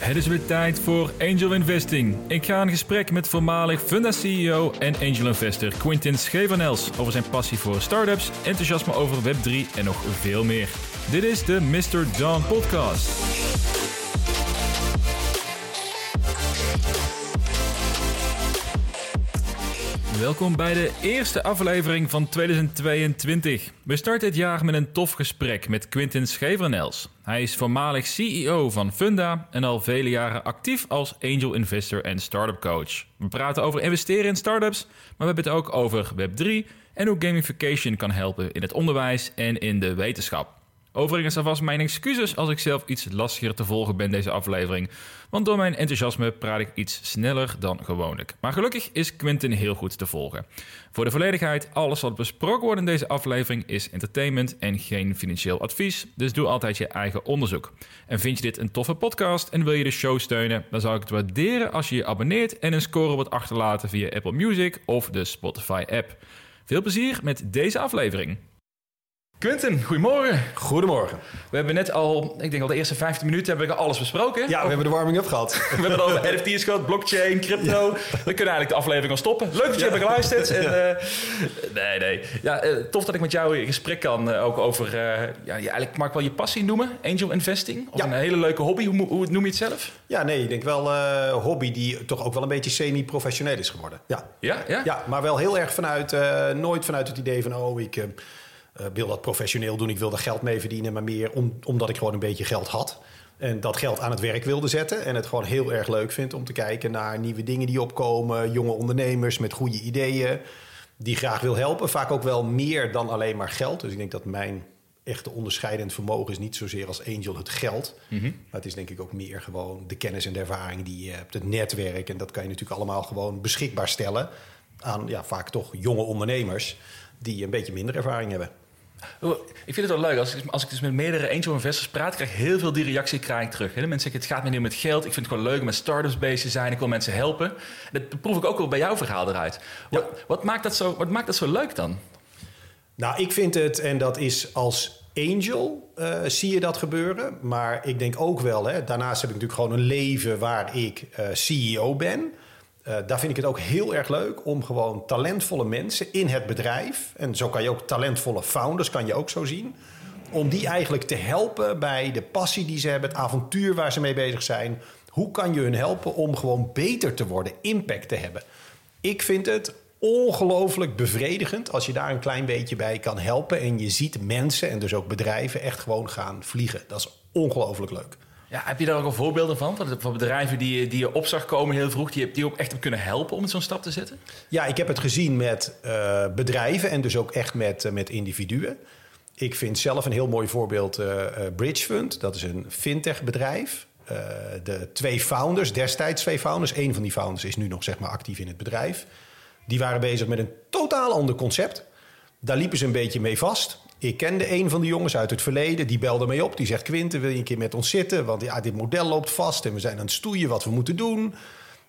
Het is weer tijd voor Angel Investing. Ik ga in gesprek met voormalig Funda-CEO en angel investor Quintin Schevanels over zijn passie voor startups, enthousiasme over Web3 en nog veel meer. Dit is de Mr. John Podcast. Welkom bij de eerste aflevering van 2022. We starten dit jaar met een tof gesprek met Quintin Schevernels. Hij is voormalig CEO van Funda en al vele jaren actief als angel investor en startup coach. We praten over investeren in startups, maar we hebben het ook over Web3 en hoe gamification kan helpen in het onderwijs en in de wetenschap. Overigens alvast mijn excuses als ik zelf iets lastiger te volgen ben deze aflevering, want door mijn enthousiasme praat ik iets sneller dan gewoonlijk. Maar gelukkig is Quentin heel goed te volgen. Voor de volledigheid, alles wat besproken wordt in deze aflevering is entertainment en geen financieel advies, dus doe altijd je eigen onderzoek. En vind je dit een toffe podcast en wil je de show steunen, dan zou ik het waarderen als je je abonneert en een score wordt achterlaten via Apple Music of de Spotify app. Veel plezier met deze aflevering. Quentin, goedemorgen. Goedemorgen. We hebben net al, ik denk al de eerste 15 minuten hebben we alles besproken. Ja, we hebben de warming-up gehad. we hebben het over NFT's gehad, blockchain, crypto. We kunnen eigenlijk de aflevering al stoppen. Leuk dat je ja. hebt geluisterd. En, uh, nee, nee. Ja, uh, tof dat ik met jou in gesprek kan. Uh, ook over, ja, eigenlijk mag ik wel je passie noemen, angel investing. Of ja. een hele leuke hobby. Hoe, hoe noem je het zelf? Ja, nee, ik denk wel een hobby die toch ook wel een beetje semi-professioneel is geworden. Ja. Ja, ja? Ja, maar wel heel erg vanuit, nooit vanuit het idee van, oh, ik wil dat professioneel doen. Ik wilde geld mee verdienen, maar meer om, omdat ik gewoon een beetje geld had. En dat geld aan het werk wilde zetten. En het gewoon heel erg leuk vind om te kijken naar nieuwe dingen die opkomen. Jonge ondernemers met goede ideeën. Die graag wil helpen. Vaak ook wel meer dan alleen maar geld. Dus ik denk dat mijn echte onderscheidend vermogen is niet zozeer als angel het geld. Mm -hmm. Maar het is denk ik ook meer gewoon de kennis en de ervaring die je hebt. Het netwerk. En dat kan je natuurlijk allemaal gewoon beschikbaar stellen. Aan ja, vaak toch jonge ondernemers die een beetje minder ervaring hebben. Ik vind het wel leuk. Als ik, als ik dus met meerdere angel investors praat, krijg ik heel veel die reactie krijg ik terug. De mensen zeggen, het gaat me niet met geld. Ik vind het gewoon leuk om met startups bezig te zijn. Ik wil mensen helpen. Dat proef ik ook wel bij jouw verhaal eruit. Wat, wat, maakt dat zo, wat maakt dat zo leuk dan? Nou, ik vind het, en dat is als angel uh, zie je dat gebeuren. Maar ik denk ook wel, hè, daarnaast heb ik natuurlijk gewoon een leven waar ik uh, CEO ben. Uh, daar vind ik het ook heel erg leuk om gewoon talentvolle mensen in het bedrijf, en zo kan je ook talentvolle founders, kan je ook zo zien, om die eigenlijk te helpen bij de passie die ze hebben, het avontuur waar ze mee bezig zijn. Hoe kan je hun helpen om gewoon beter te worden, impact te hebben? Ik vind het ongelooflijk bevredigend als je daar een klein beetje bij kan helpen en je ziet mensen en dus ook bedrijven echt gewoon gaan vliegen. Dat is ongelooflijk leuk. Ja, heb je daar ook al voorbeelden van? Van bedrijven die, die je op zag komen heel vroeg, die, die ook echt kunnen helpen om zo'n stap te zetten? Ja, ik heb het gezien met uh, bedrijven en dus ook echt met, uh, met individuen. Ik vind zelf een heel mooi voorbeeld Bridge Fund. Dat is een fintech bedrijf. de twee founders, destijds twee founders, één van die founders is nu nog zeg maar actief in het bedrijf. Die waren bezig met een totaal ander concept. Daar liepen ze een beetje mee vast. Ik kende een van de jongens uit het verleden. Die belde mij op. Die zegt: Quinten, wil je een keer met ons zitten? Want ja, dit model loopt vast en we zijn aan het stoeien wat we moeten doen.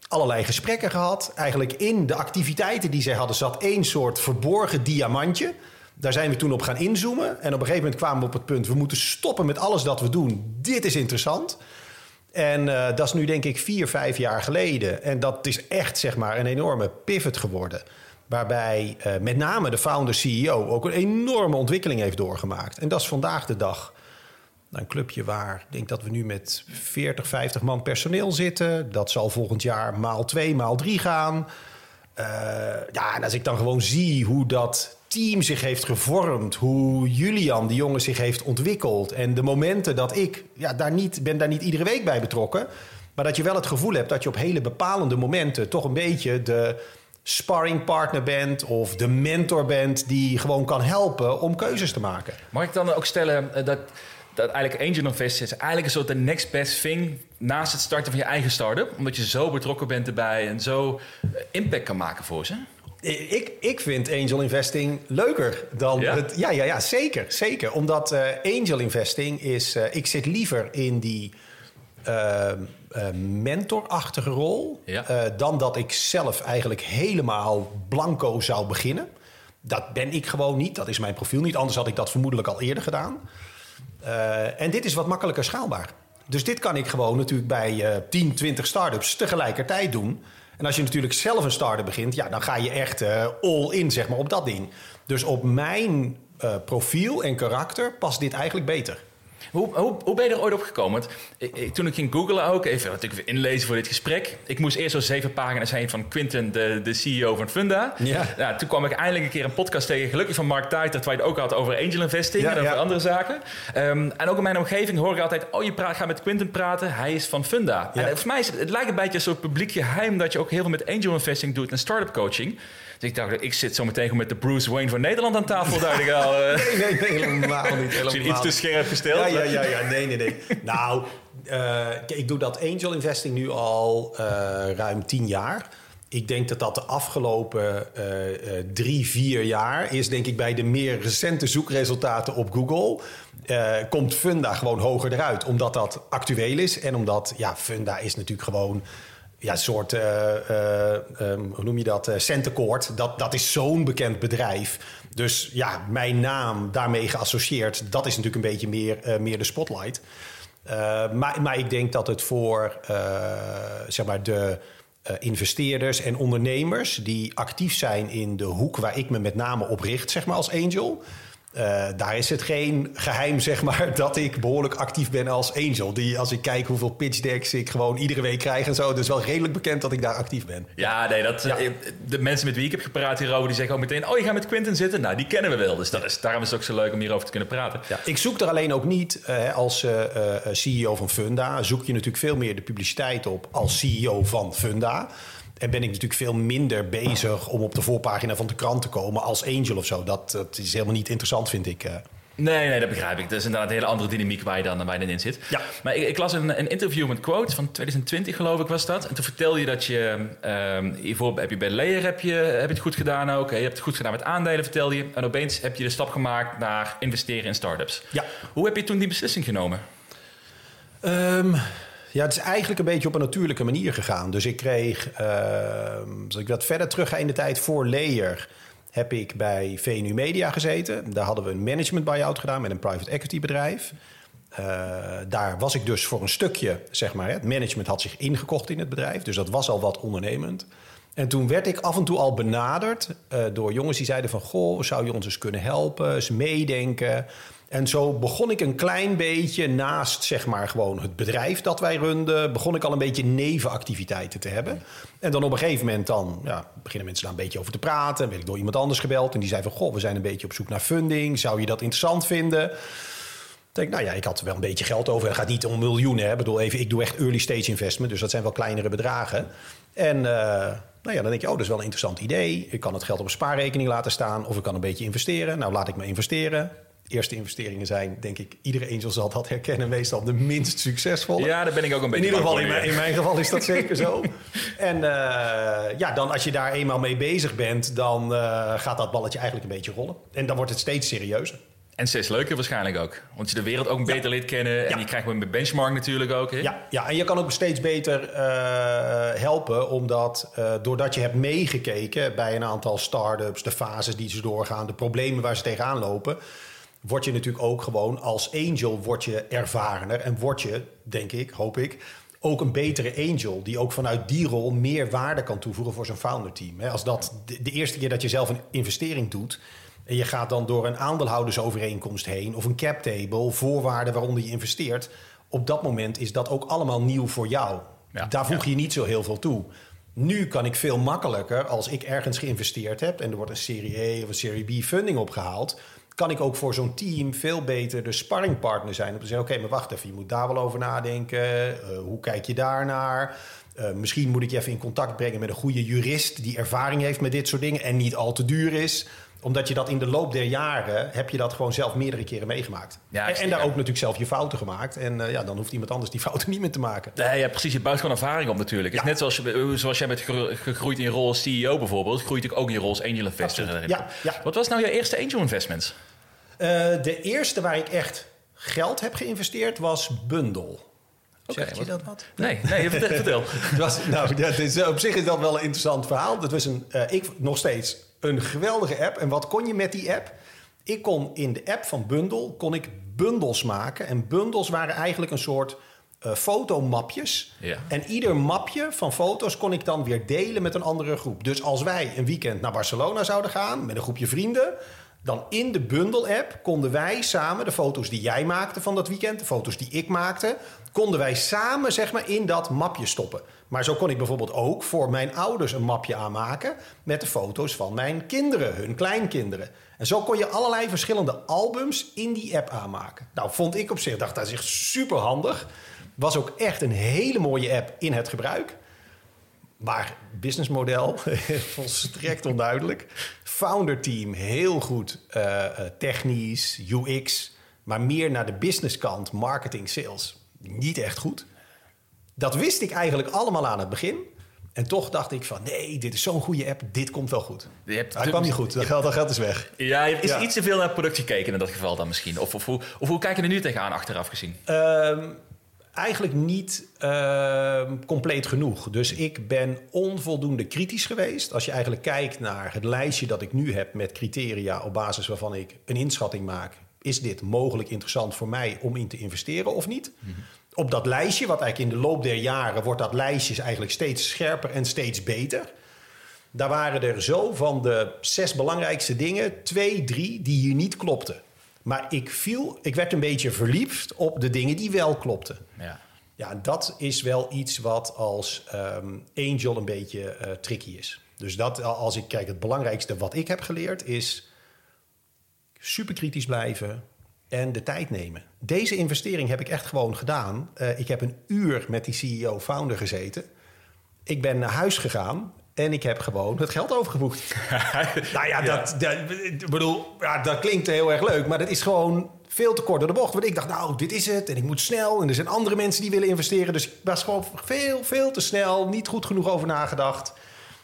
Allerlei gesprekken gehad. Eigenlijk in de activiteiten die zij hadden zat één soort verborgen diamantje. Daar zijn we toen op gaan inzoomen. En op een gegeven moment kwamen we op het punt: we moeten stoppen met alles dat we doen. Dit is interessant. En uh, dat is nu denk ik vier, vijf jaar geleden. En dat is echt zeg maar een enorme pivot geworden. Waarbij uh, met name de founder-CEO ook een enorme ontwikkeling heeft doorgemaakt. En dat is vandaag de dag een clubje waar ik denk dat we nu met 40, 50 man personeel zitten. Dat zal volgend jaar maal 2, maal 3 gaan. Uh, ja, en als ik dan gewoon zie hoe dat team zich heeft gevormd, hoe Julian, die jongen, zich heeft ontwikkeld. En de momenten dat ik, ja, daar niet, ben daar niet iedere week bij betrokken. Maar dat je wel het gevoel hebt dat je op hele bepalende momenten toch een beetje de sparringpartner bent of de mentor bent die gewoon kan helpen om keuzes te maken. Mag ik dan ook stellen eh, dat, dat eigenlijk Angel Invest is eigenlijk een soort de next best thing naast het starten van je eigen start-up, omdat je zo betrokken bent erbij en zo eh, impact kan maken voor ze? Ik, ik vind angel investing leuker dan ja? het. Ja, ja, ja zeker. zeker. Omdat uh, angel investing is. Uh, ik zit liever in die uh, mentorachtige rol. dan dat ik zelf eigenlijk helemaal blanco zou beginnen. Dat ben ik gewoon niet. Dat is mijn profiel niet. Anders had ik dat vermoedelijk al eerder gedaan. en dit is wat makkelijker schaalbaar. Dus dit kan ik gewoon natuurlijk bij uh, 10, 20 start-ups tegelijkertijd doen. En als je natuurlijk zelf een start-up begint, ja, dan ga je echt uh, all in zeg maar, op dat ding. Dus op mijn profiel en karakter past dit eigenlijk beter. Hoe, hoe, hoe ben je er ooit op gekomen? ik, toen ik ging googlen ook, even natuurlijk inlezen voor dit gesprek. Ik moest eerst zo zeven pagina's heen van Quinten, de, de CEO van Funda. Ja. Nou, toen kwam ik eindelijk een keer een podcast tegen, gelukkig van Mark Tuitert, waar je het ook had over angel investing en over andere zaken. Um, en ook in mijn omgeving hoor ik altijd, oh je praat, gaat met Quinten praten, hij is van Funda. En volgens mij is het, het lijkt een beetje een soort publiek geheim dat je ook heel veel met angel investing doet en startup coaching. Dus ik dacht, ik zit zo meteen met de Bruce Wayne van Nederland aan tafel, ik al. Nee, nee, nee, helemaal niet. Helemaal iets te scherp gesteld? Ja, ja, ja, ja. nee, nee, nee. nou, uh, ik doe dat angel investing nu al uh, ruim tien jaar. Ik denk dat dat de afgelopen uh, drie, vier jaar is, denk ik, bij de meer recente zoekresultaten op Google. komt Funda gewoon hoger eruit, omdat dat actueel is en omdat ja, Funda is natuurlijk gewoon ja, soort, uh, uh, um, hoe noem je dat, uh. Dat, dat is zo'n bekend bedrijf. Dus ja, mijn naam daarmee geassocieerd, dat is natuurlijk een beetje meer, meer de spotlight. maar, maar ik denk dat het voor zeg maar de investeerders en ondernemers die actief zijn in de hoek waar ik me met name op richt, zeg maar als angel uh, daar is het geen geheim, zeg maar, dat ik behoorlijk actief ben als angel. Die, als ik kijk hoeveel pitch decks ik gewoon iedere week krijg en zo. Dus wel redelijk bekend dat ik daar actief ben. Ja, nee, dat, ja. Eh, de mensen met wie ik heb gepraat hierover, die zeggen ook meteen... oh, je gaat met Quinten zitten? Nou, die kennen we wel. Dus dat is, daarom is het ook zo leuk om hierover te kunnen praten. Ja, ik zoek er alleen ook niet uh, als uh, CEO van Funda... zoek je natuurlijk veel meer de publiciteit op als CEO van Funda... En ben ik natuurlijk veel minder bezig om op de voorpagina van de krant te komen als Angel of zo. Dat, dat is helemaal niet interessant, vind ik. Eh. Nee, nee, dat begrijp ik. Dat is inderdaad een hele andere dynamiek waar je dan, waar je dan in zit. Ja. Maar ik, ik las een, een, interview met Quote van 2020, geloof ik, was dat. En toen vertelde je dat je... Um, hiervoor heb je bij Layer heb je, heb je het goed gedaan ook. Je hebt het goed gedaan met aandelen, vertelde je. En opeens heb je de stap gemaakt naar investeren in startups. Ja. Hoe heb je toen die beslissing genomen? Um, ja, het is eigenlijk een beetje op een natuurlijke manier gegaan. Dus ik kreeg, uh, als ik wat verder terug ga in de tijd voor Layer, heb ik bij VNU Media gezeten. Daar hadden we een management buyout gedaan met een private equity bedrijf. Uh, daar was ik dus voor een stukje, zeg maar, het management had zich ingekocht in het bedrijf. Dus dat was al wat ondernemend. En toen werd ik af en toe al benaderd uh, door jongens die zeiden van... goh, zou je ons eens kunnen helpen, eens meedenken... En zo begon ik een klein beetje naast zeg maar gewoon het bedrijf dat wij runden, begon ik al een beetje nevenactiviteiten te hebben. En dan op een gegeven moment dan ja, beginnen mensen daar een beetje over te praten. werd ik door iemand anders gebeld en die zei van goh, we zijn een beetje op zoek naar funding. Zou je dat interessant vinden? Denk, nou ja, ik had wel een beetje geld over. Het gaat niet om miljoenen. Hè. Ik bedoel, even, ik doe echt early stage investment, dus dat zijn wel kleinere bedragen. En uh, nou ja, dan denk je, oh, dat is wel een interessant idee. Ik kan het geld op een spaarrekening laten staan of ik kan een beetje investeren. Nou, laat ik me investeren eerste investeringen zijn, denk ik, iedere angel zal dat herkennen, meestal de minst succesvolle. Ja, daar ben ik ook een beetje In ieder geval, in mijn, in mijn, geval is dat zeker zo. En uh, ja, dan als je daar eenmaal mee bezig bent, dan uh, gaat dat balletje eigenlijk een beetje rollen. En dan wordt het steeds serieuzer. En steeds leuker waarschijnlijk ook. Want je de wereld ook beter ja. leert kennen. En ja. je krijgt met benchmark natuurlijk ook. Ja, ja, en je kan ook steeds beter uh, helpen. Omdat uh, doordat je hebt meegekeken bij een aantal start-ups... de fases die ze doorgaan, de problemen waar ze tegenaan lopen word je natuurlijk ook gewoon als angel word je ervarener en word je, denk ik, hoop ik, ook een betere angel die ook vanuit die rol meer waarde kan toevoegen voor zijn founder team. Als dat de eerste keer dat je zelf een investering doet en je gaat dan door een aandeelhoudersovereenkomst heen of een cap table, voorwaarden waaronder je investeert, op dat moment is dat ook allemaal nieuw voor jou. Ja, Daar voeg je niet zo heel veel toe. Nu kan ik veel makkelijker, als ik ergens geïnvesteerd heb en er wordt een serie E of een serie B funding opgehaald, kan ik ook voor zo'n team veel beter de sparringpartner zijn. Om te zeggen, oké, maar wacht even, je moet daar wel over nadenken. Uh, hoe kijk je daarnaar? Uh, misschien moet ik je even in contact brengen met een goede jurist... die ervaring heeft met dit soort dingen en niet al te duur is omdat je dat in de loop der jaren heb je dat gewoon zelf meerdere keren meegemaakt. Ja, en, en, daar ook natuurlijk zelf je fouten gemaakt. En uh, ja, dan hoeft iemand anders die fouten niet meer te maken. Nee, ja, precies. Je bouwt gewoon ervaring op natuurlijk. Het is net zoals, je, zoals jij bent gegroeid in je rol als CEO bijvoorbeeld, groeit ik ook in je rol als angel investor. Ja, ja. Wat was nou je eerste angel investment? Uh, de eerste waar ik echt geld heb geïnvesteerd was Bundle. Okay, Zegt je dat wat? Nee, nee, vertel. het was, nou, ja, is, op zich is dat wel een interessant verhaal. Dat was een, uh, ik nog steeds een geweldige app. En wat kon je met die app? Ik kon in de app van Bundle kon ik bundles maken. En bundles waren eigenlijk een soort eh, fotomapjes. Ja. En ieder mapje van foto's kon ik dan weer delen met een andere groep. Dus als wij een weekend naar Barcelona zouden gaan met een groepje vrienden, dan in de bundel-app konden wij samen de foto's die jij maakte van dat weekend, de foto's die ik maakte, konden wij samen zeg maar in dat mapje stoppen. Maar zo kon ik bijvoorbeeld ook voor mijn ouders een mapje aanmaken met de foto's van mijn kinderen, hun kleinkinderen. En zo kon je allerlei verschillende albums in die app aanmaken. Nou, vond ik op zich, dacht dat echt super handig. Was ook echt een hele mooie app in het gebruik. Maar businessmodel, volstrekt onduidelijk. Founder team, heel goed uh, technisch, UX. Maar meer naar de businesskant, marketing, sales. Niet echt goed. Dat wist ik eigenlijk allemaal aan het begin. En toch dacht ik van, nee, dit is zo'n goede app, dit komt wel goed. Je hebt Hij kwam niet goed, dat geld, dat geld is weg. Ja, je is Ja. iets te veel naar het product gekeken in dat geval dan misschien. Of, of, hoe, of hoe kijk je er nu tegenaan achteraf gezien? Ehm, eigenlijk niet ehm, compleet genoeg. Dus ik ben onvoldoende kritisch geweest. Als je eigenlijk kijkt naar het lijstje dat ik nu heb met criteria op basis waarvan ik een inschatting maak. Is dit mogelijk interessant voor mij om in te investeren of niet? Op dat lijstje, wat eigenlijk in de loop der jaren wordt dat lijstje eigenlijk steeds scherper en steeds beter. Daar waren er zo van de zes belangrijkste dingen, twee, drie die hier niet klopten. Maar ik viel, ik werd een beetje verliefd op de dingen die wel klopten. Ja. Ja, dat is wel iets wat als ehm, angel een beetje eh, tricky is. Dus dat, als ik kijk, het belangrijkste wat ik heb geleerd is super kritisch blijven en de tijd nemen. Deze investering heb ik echt gewoon gedaan. Eh, ik heb een uur met die CEO-founder gezeten. Ik ben naar huis gegaan en ik heb gewoon het geld overgeboekt. nou ja, dat, dat, bedoel, ja, dat klinkt heel erg leuk, maar dat is gewoon veel te kort door de bocht. Want ik dacht, nou, dit is het en ik moet snel. En er zijn andere mensen die willen investeren. Dus ik was gewoon veel, veel te snel, niet goed genoeg over nagedacht.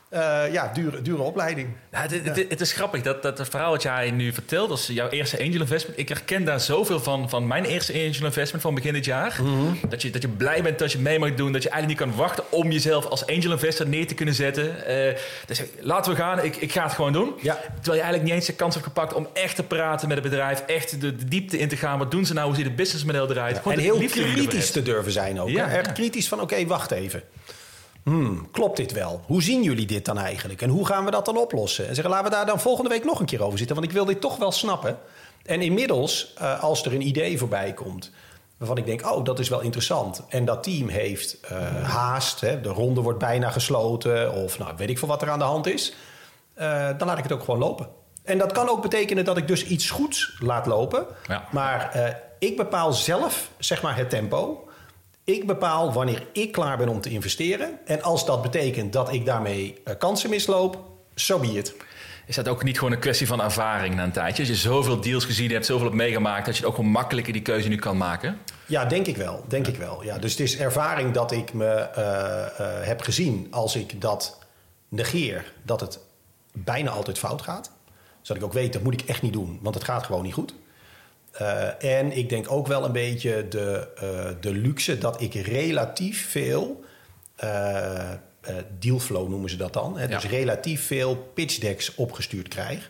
Eh, ja, dure, dure opleiding. Het, het, het is grappig dat, dat het verhaal wat jij nu vertelt, als jouw eerste angel investment. Ik herken daar zoveel van, van mijn eerste angel investment van begin dit jaar. dat, je, dat je blij bent dat je mee mag doen. Dat je eigenlijk niet kan wachten om jezelf als angel investor neer te kunnen zetten. Eh, dus laten we gaan, ik, ik ga het gewoon doen. Ja. Terwijl je eigenlijk niet eens de kans hebt gepakt om echt te praten met het bedrijf. Echt de, de diepte in te gaan. Wat doen ze nou? Hoe ziet het businessmodel eruit? En heel kritisch te durven zijn ook. Ja, hè? Echt kritisch van, oké, wacht even. Hmm, klopt dit wel? Hoe zien jullie dit dan eigenlijk? En hoe gaan we dat dan oplossen? En zeggen, laten we daar dan volgende week nog een keer over zitten. Want ik wil dit toch wel snappen. En inmiddels, eh, als er een idee voorbij komt... waarvan ik denk, oh, dat is wel interessant. En dat team heeft eh, haast. Hè? De ronde wordt bijna gesloten. Of nou, weet ik veel wat er aan de hand is. eh, dan laat ik het ook gewoon lopen. En dat kan ook betekenen dat ik dus iets goeds laat lopen. Ja. Maar ik bepaal zelf, zeg maar, het tempo. Ik bepaal wanneer ik klaar ben om te investeren. En als dat betekent dat ik daarmee eh, kansen misloop, so be it. Is dat ook niet gewoon een kwestie van ervaring na een tijdje? Als je zoveel deals gezien hebt, zoveel hebt meegemaakt, dat je ook gewoon makkelijker die keuze nu kan maken? Ja, denk ik wel. Denk ik wel. Ja, dus het is ervaring dat ik me eh, eh, heb gezien als ik dat negeer, dat het bijna altijd fout gaat. Zodat ik ook weet, dat moet ik echt niet doen, want het gaat gewoon niet goed. Eh, en ik denk ook wel een beetje de, eh, de luxe dat ik relatief veel, eh, dealflow noemen ze dat dan, hè, Ja. dus relatief veel pitch decks opgestuurd krijg.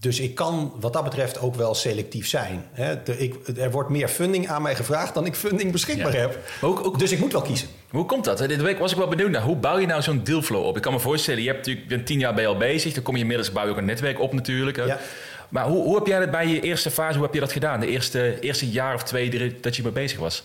Dus ik kan wat dat betreft ook wel selectief zijn. Hè. De, ik, er wordt meer funding aan mij gevraagd dan ik funding beschikbaar Ja. heb. Maar ook- ook- Dus ik moet wel kiezen. Hoe komt dat? Deze week was ik wel benieuwd naar. Hoe bouw je nou zo'n dealflow op? Ik kan me voorstellen, je hebt natuurlijk, je tien jaar bij al bezig. Dan kom je inmiddels, bouw je ook een netwerk op natuurlijk. hè. Ja. Maar hoe, hoe heb jij dat bij je eerste fase, hoe heb je dat gedaan? De eerste, eerste jaar of twee drie, dat je mee bezig was?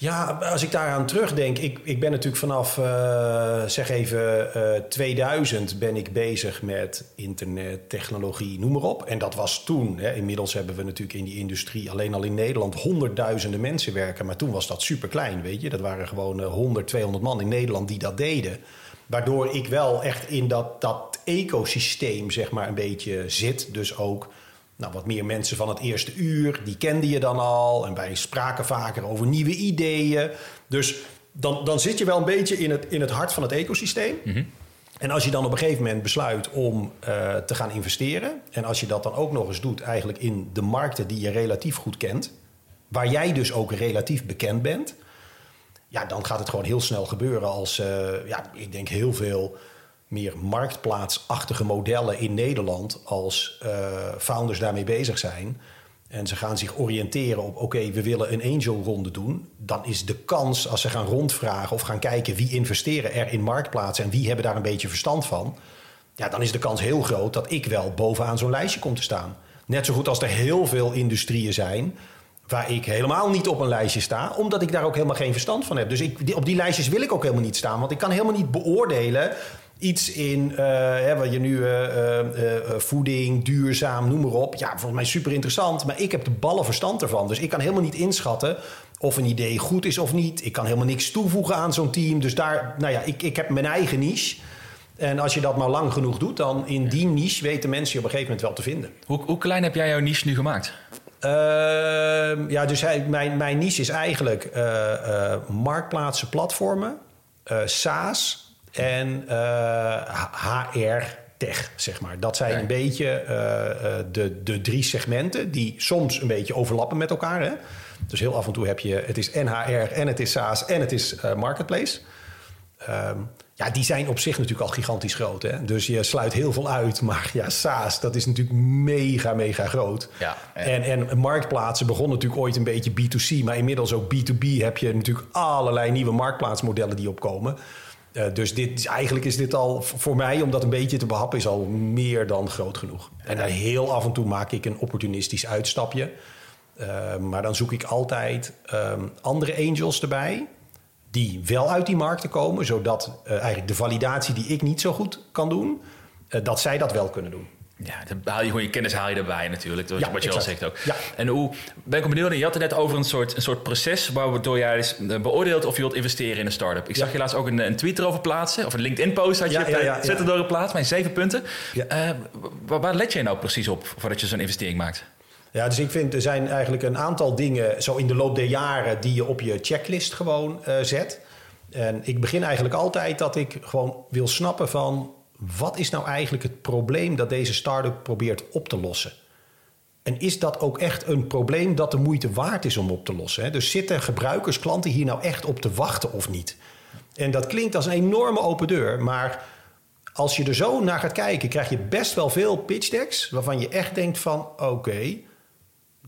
Ja, als ik daaraan terugdenk, ik, ik ben natuurlijk vanaf, eh, zeg even, eh 2000 ben ik bezig met internet, technologie, noem maar op. En dat was toen, hè, inmiddels hebben we natuurlijk in die industrie alleen al in Nederland honderdduizenden mensen werken. Maar toen was dat super klein, weet je. Dat waren gewoon eh, 100, 200 man in Nederland die dat deden. Waardoor ik wel echt in dat, dat ecosysteem, zeg maar, een beetje zit. Dus ook nou, wat meer mensen van het eerste uur, die kende je dan al. En wij spraken vaker over nieuwe ideeën. Dus dan, dan zit je wel een beetje in het, in het hart van het ecosysteem. En als je dan op een gegeven moment besluit om eh, te gaan investeren... en als je dat dan ook nog eens doet eigenlijk in de markten die je relatief goed kent... waar jij dus ook relatief bekend bent... ja, dan gaat het gewoon heel snel gebeuren als, eh, ja, ik denk heel veel meer marktplaatsachtige modellen in Nederland... als eh, founders daarmee bezig zijn... en ze gaan zich oriënteren op: oké, we willen een angel-ronde doen. Dan is de kans als ze gaan rondvragen of gaan kijken wie investeren er in marktplaatsen en wie hebben daar een beetje verstand van. Ja, dan is de kans heel groot dat ik wel bovenaan zo'n lijstje kom te staan. Net zo goed als er heel veel industrieën zijn waar ik helemaal niet op een lijstje sta, omdat ik daar ook helemaal geen verstand van heb. Dus ik, op die lijstjes wil ik ook helemaal niet staan, want ik kan helemaal niet beoordelen iets in uh, hè, wat je nu uh, uh, voeding, duurzaam, noem maar op. Ja, volgens mij super interessant, maar ik heb de ballen verstand ervan. Dus ik kan helemaal niet inschatten of een idee goed is of niet. Ik kan helemaal niks toevoegen aan zo'n team. Dus daar, nou ja, ik, ik heb mijn eigen niche. En als je dat maar lang genoeg doet, dan in die niche weten mensen je op een gegeven moment wel te vinden. Hoe, hoe klein heb jij jouw niche nu gemaakt? Ehm, ja, dus hij, mijn, mijn niche is eigenlijk uh, marktplaatsen, platformen, SaaS en HR tech, zeg maar. Dat zijn een beetje de, de drie segmenten die soms een beetje overlappen met elkaar. Hè? Dus heel af en toe heb je, het is NHR en het is SaaS en het is marketplace. Um, ja, die zijn op zich natuurlijk al gigantisch groot. Hè? Dus je sluit heel veel uit. Maar ja, SaaS, dat is natuurlijk mega, mega groot. Ja, en, en marktplaatsen begonnen natuurlijk ooit een beetje B2C. Maar inmiddels ook B2B heb je natuurlijk allerlei nieuwe marktplaatsmodellen die opkomen. Uh, dus dit, eigenlijk is dit al voor mij, om dat een beetje te behappen, is al meer dan groot genoeg. En dan heel af en toe maak ik een opportunistisch uitstapje. Uh, maar dan zoek ik altijd um, andere angels erbij die wel uit die markten komen, zodat uh, eigenlijk de validatie die ik niet zo goed kan doen, dat zij dat wel kunnen doen. Ja, dan haal je gewoon je kennis haal je erbij natuurlijk, ja, wat je al zegt ook. Ja. En hoe, ben ik benieuwd, je had het net over een soort, een soort proces waardoor jij dus eh, beoordeelt of je wilt investeren in een start-up. Ik zag je laatst ook een, een tweet erover plaatsen, of een LinkedIn-post had je ja, ja, zetten door geplaatst, mijn zeven punten. Uh, waar, waar let jij nou precies op voordat je zo'n investering maakt? Ja, dus ik vind er zijn eigenlijk een aantal dingen zo in de loop der jaren die je op je checklist gewoon uh, zet. En ik begin eigenlijk altijd dat ik gewoon wil snappen van wat is nou eigenlijk het probleem dat deze start-up probeert op te lossen. En is dat ook echt een probleem dat de moeite waard is om op te lossen? Hè? Dus zitten gebruikers, klanten hier nou echt op te wachten of niet? En dat klinkt als een enorme open deur, maar als je er zo naar gaat kijken, krijg je best wel veel pitch decks waarvan je echt denkt van oké,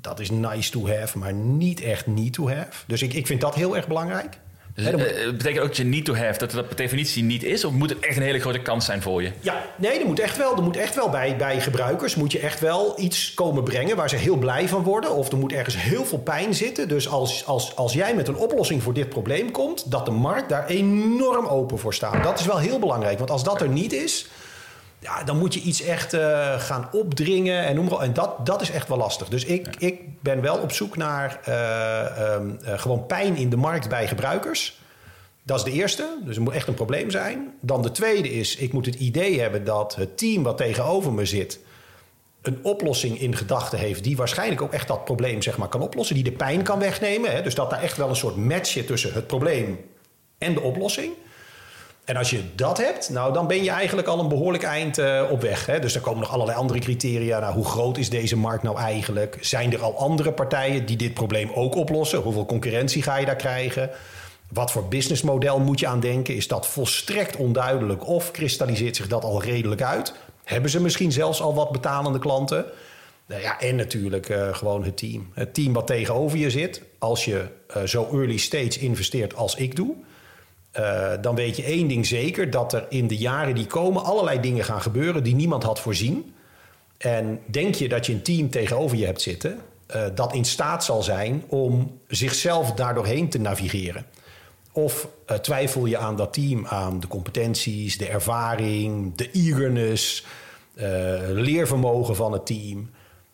dat is nice to have, maar niet echt need to have. Dus ik, ik vind dat heel erg belangrijk. Dus uh, betekent ook dat je need to have, dat dat per definitie niet is? Of moet het echt een hele grote kans zijn voor je? Ja, nee, er moet echt wel, er moet echt wel bij, bij gebruikers moet je echt wel iets komen brengen waar ze heel blij van worden. Of er moet ergens heel veel pijn zitten. Dus als, als, als jij met een oplossing voor dit probleem komt, dat de markt daar enorm open voor staat. Dat is wel heel belangrijk. Want als dat er niet is, ja, dan moet je iets echt uh, gaan opdringen en noem maar En dat, dat is echt wel lastig. Dus ik, ik ben wel op zoek naar uh, um, uh, gewoon pijn in de markt bij gebruikers. Dat is de eerste, dus het moet echt een probleem zijn. Dan de tweede is, ik moet het idee hebben dat het team wat tegenover me zit... een oplossing in gedachten heeft die waarschijnlijk ook echt dat probleem zeg maar, kan oplossen. Die de pijn kan wegnemen. Hè? Dus dat daar echt wel een soort match zit tussen het probleem en de oplossing. En als je dat hebt, nou, dan ben je eigenlijk al een behoorlijk eind uh, op weg. Hè? Dus er komen nog allerlei andere criteria. Nou, hoe groot is deze markt nou eigenlijk? Zijn er al andere partijen die dit probleem ook oplossen? Hoeveel concurrentie ga je daar krijgen? Wat voor businessmodel moet je aan denken? Is dat volstrekt onduidelijk of kristalliseert zich dat al redelijk uit? Hebben ze misschien zelfs al wat betalende klanten? Nou ja, en natuurlijk uh, gewoon het team. Het team wat tegenover je zit. Als je uh, zo early stage investeert als ik doe uh, dan weet je één ding zeker: dat er in de jaren die komen allerlei dingen gaan gebeuren die niemand had voorzien. En denk je dat je een team tegenover je hebt zitten uh, dat in staat zal zijn om zichzelf daardoorheen te navigeren? Of uh, twijfel je aan dat team, aan de competenties, de ervaring, de eagerness, leervermogen van het team?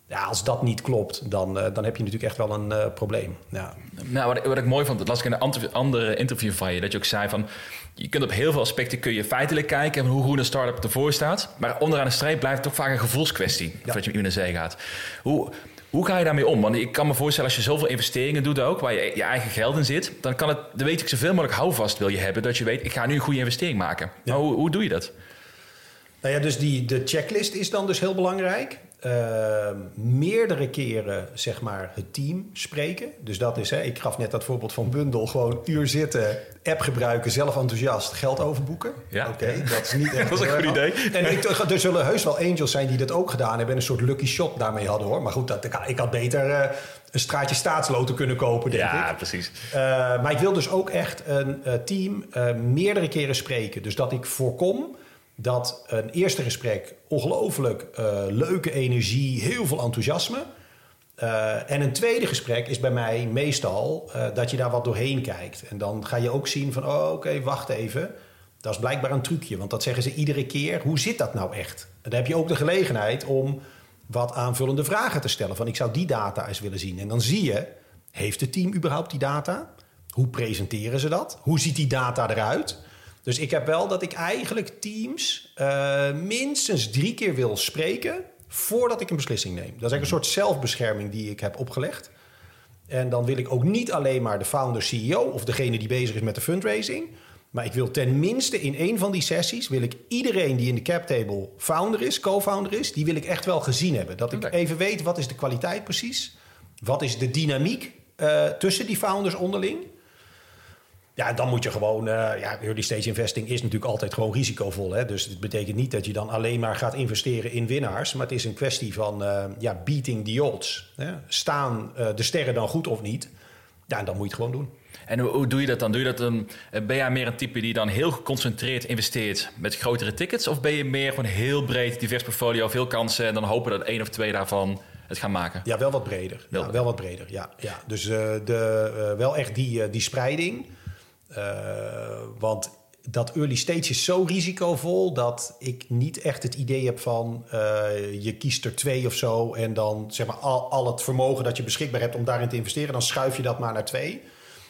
Ja, als dat niet klopt, dan, uh, dan heb je natuurlijk echt wel een uh, probleem. Ja. Nou, wat ik, wat ik mooi vond, dat las ik in een andere interview van je, dat je ook zei van, je kunt op heel veel aspecten kun je feitelijk kijken hoe hoe een start-up ervoor staat, maar onderaan de streep blijft het toch vaak een gevoelskwestie, ja. dat je met iemand naar zee gaat. Hoe, hoe ga je daarmee om? Want ik kan me voorstellen, als je zoveel investeringen doet ook, waar je je eigen geld in zit, dan kan het, dan weet ik zoveel mogelijk houvast wil je hebben, dat je weet, ik ga nu een goede investering maken. Ja. Maar hoe, hoe doe je dat? Nou ja, dus die, de checklist is dan dus heel belangrijk. Uh, meerdere keren zeg maar het team spreken. Dus dat is, hè, ik gaf net dat voorbeeld van bundel, gewoon uur zitten, app gebruiken, zelf enthousiast, geld overboeken. Ja, oké, dat is niet echt. dat is een goed idee. En ik, er zullen heus wel angels zijn die dat ook gedaan hebben en een soort lucky shot daarmee hadden hoor. Maar goed, dat, ik had beter uh, een straatje staatsloten kunnen kopen, denk ja, ik. precies. Uh, maar ik wil dus ook echt een uh, team meerdere keren spreken. Dus dat ik voorkom dat een eerste gesprek ongelooflijk uh, leuke energie, heel veel enthousiasme. Uh, en een tweede gesprek is bij mij meestal uh, dat je daar wat doorheen kijkt. En dan ga je ook zien van, oh, oké, wacht even. Dat is blijkbaar een trucje, want dat zeggen ze iedere keer. Hoe zit dat nou echt? Dan heb je ook de gelegenheid om wat aanvullende vragen te stellen. Van, ik zou die data eens willen zien. En dan zie je, heeft het team überhaupt die data? Hoe presenteren ze dat? Hoe ziet die data eruit? Dus ik heb wel dat ik eigenlijk teams uh, minstens drie keer wil spreken voordat ik een beslissing neem. Dat is eigenlijk een soort zelfbescherming die ik heb opgelegd. En dan wil ik ook niet alleen maar de founder, CEO of degene die bezig is met de fundraising. Maar ik wil tenminste in een van die sessies wil ik iedereen die in de cap table founder is, co-founder is, die wil ik echt wel gezien hebben. Dat ik even weet wat is de kwaliteit precies, wat is de dynamiek uh, tussen die founders onderling. Ja, dan moet je gewoon... Uh, ja, early stage investing is natuurlijk altijd gewoon risicovol. Hè? Dus het betekent niet dat je dan alleen maar gaat investeren in winnaars. Maar het is een kwestie van uh, ja, beating the odds. Hè? Staan uh, de sterren dan goed of niet? Ja, dan moet je het gewoon doen. En hoe, hoe, doe je dat dan? Doe je dat dan, ben jij meer een type die dan heel geconcentreerd investeert met grotere tickets? Of ben je meer gewoon heel breed, divers portfolio, veel kansen... en dan hopen dat één of twee daarvan het gaan maken? Ja, wel wat breder. Wel, ja, wel wat breder, ja. ja. Dus de, wel echt die, die spreiding... Uh, want dat early stage is zo risicovol dat ik niet echt het idee heb van uh, je kiest er twee of zo en dan zeg maar al, al het vermogen dat je beschikbaar hebt om daarin te investeren, dan schuif je dat maar naar twee.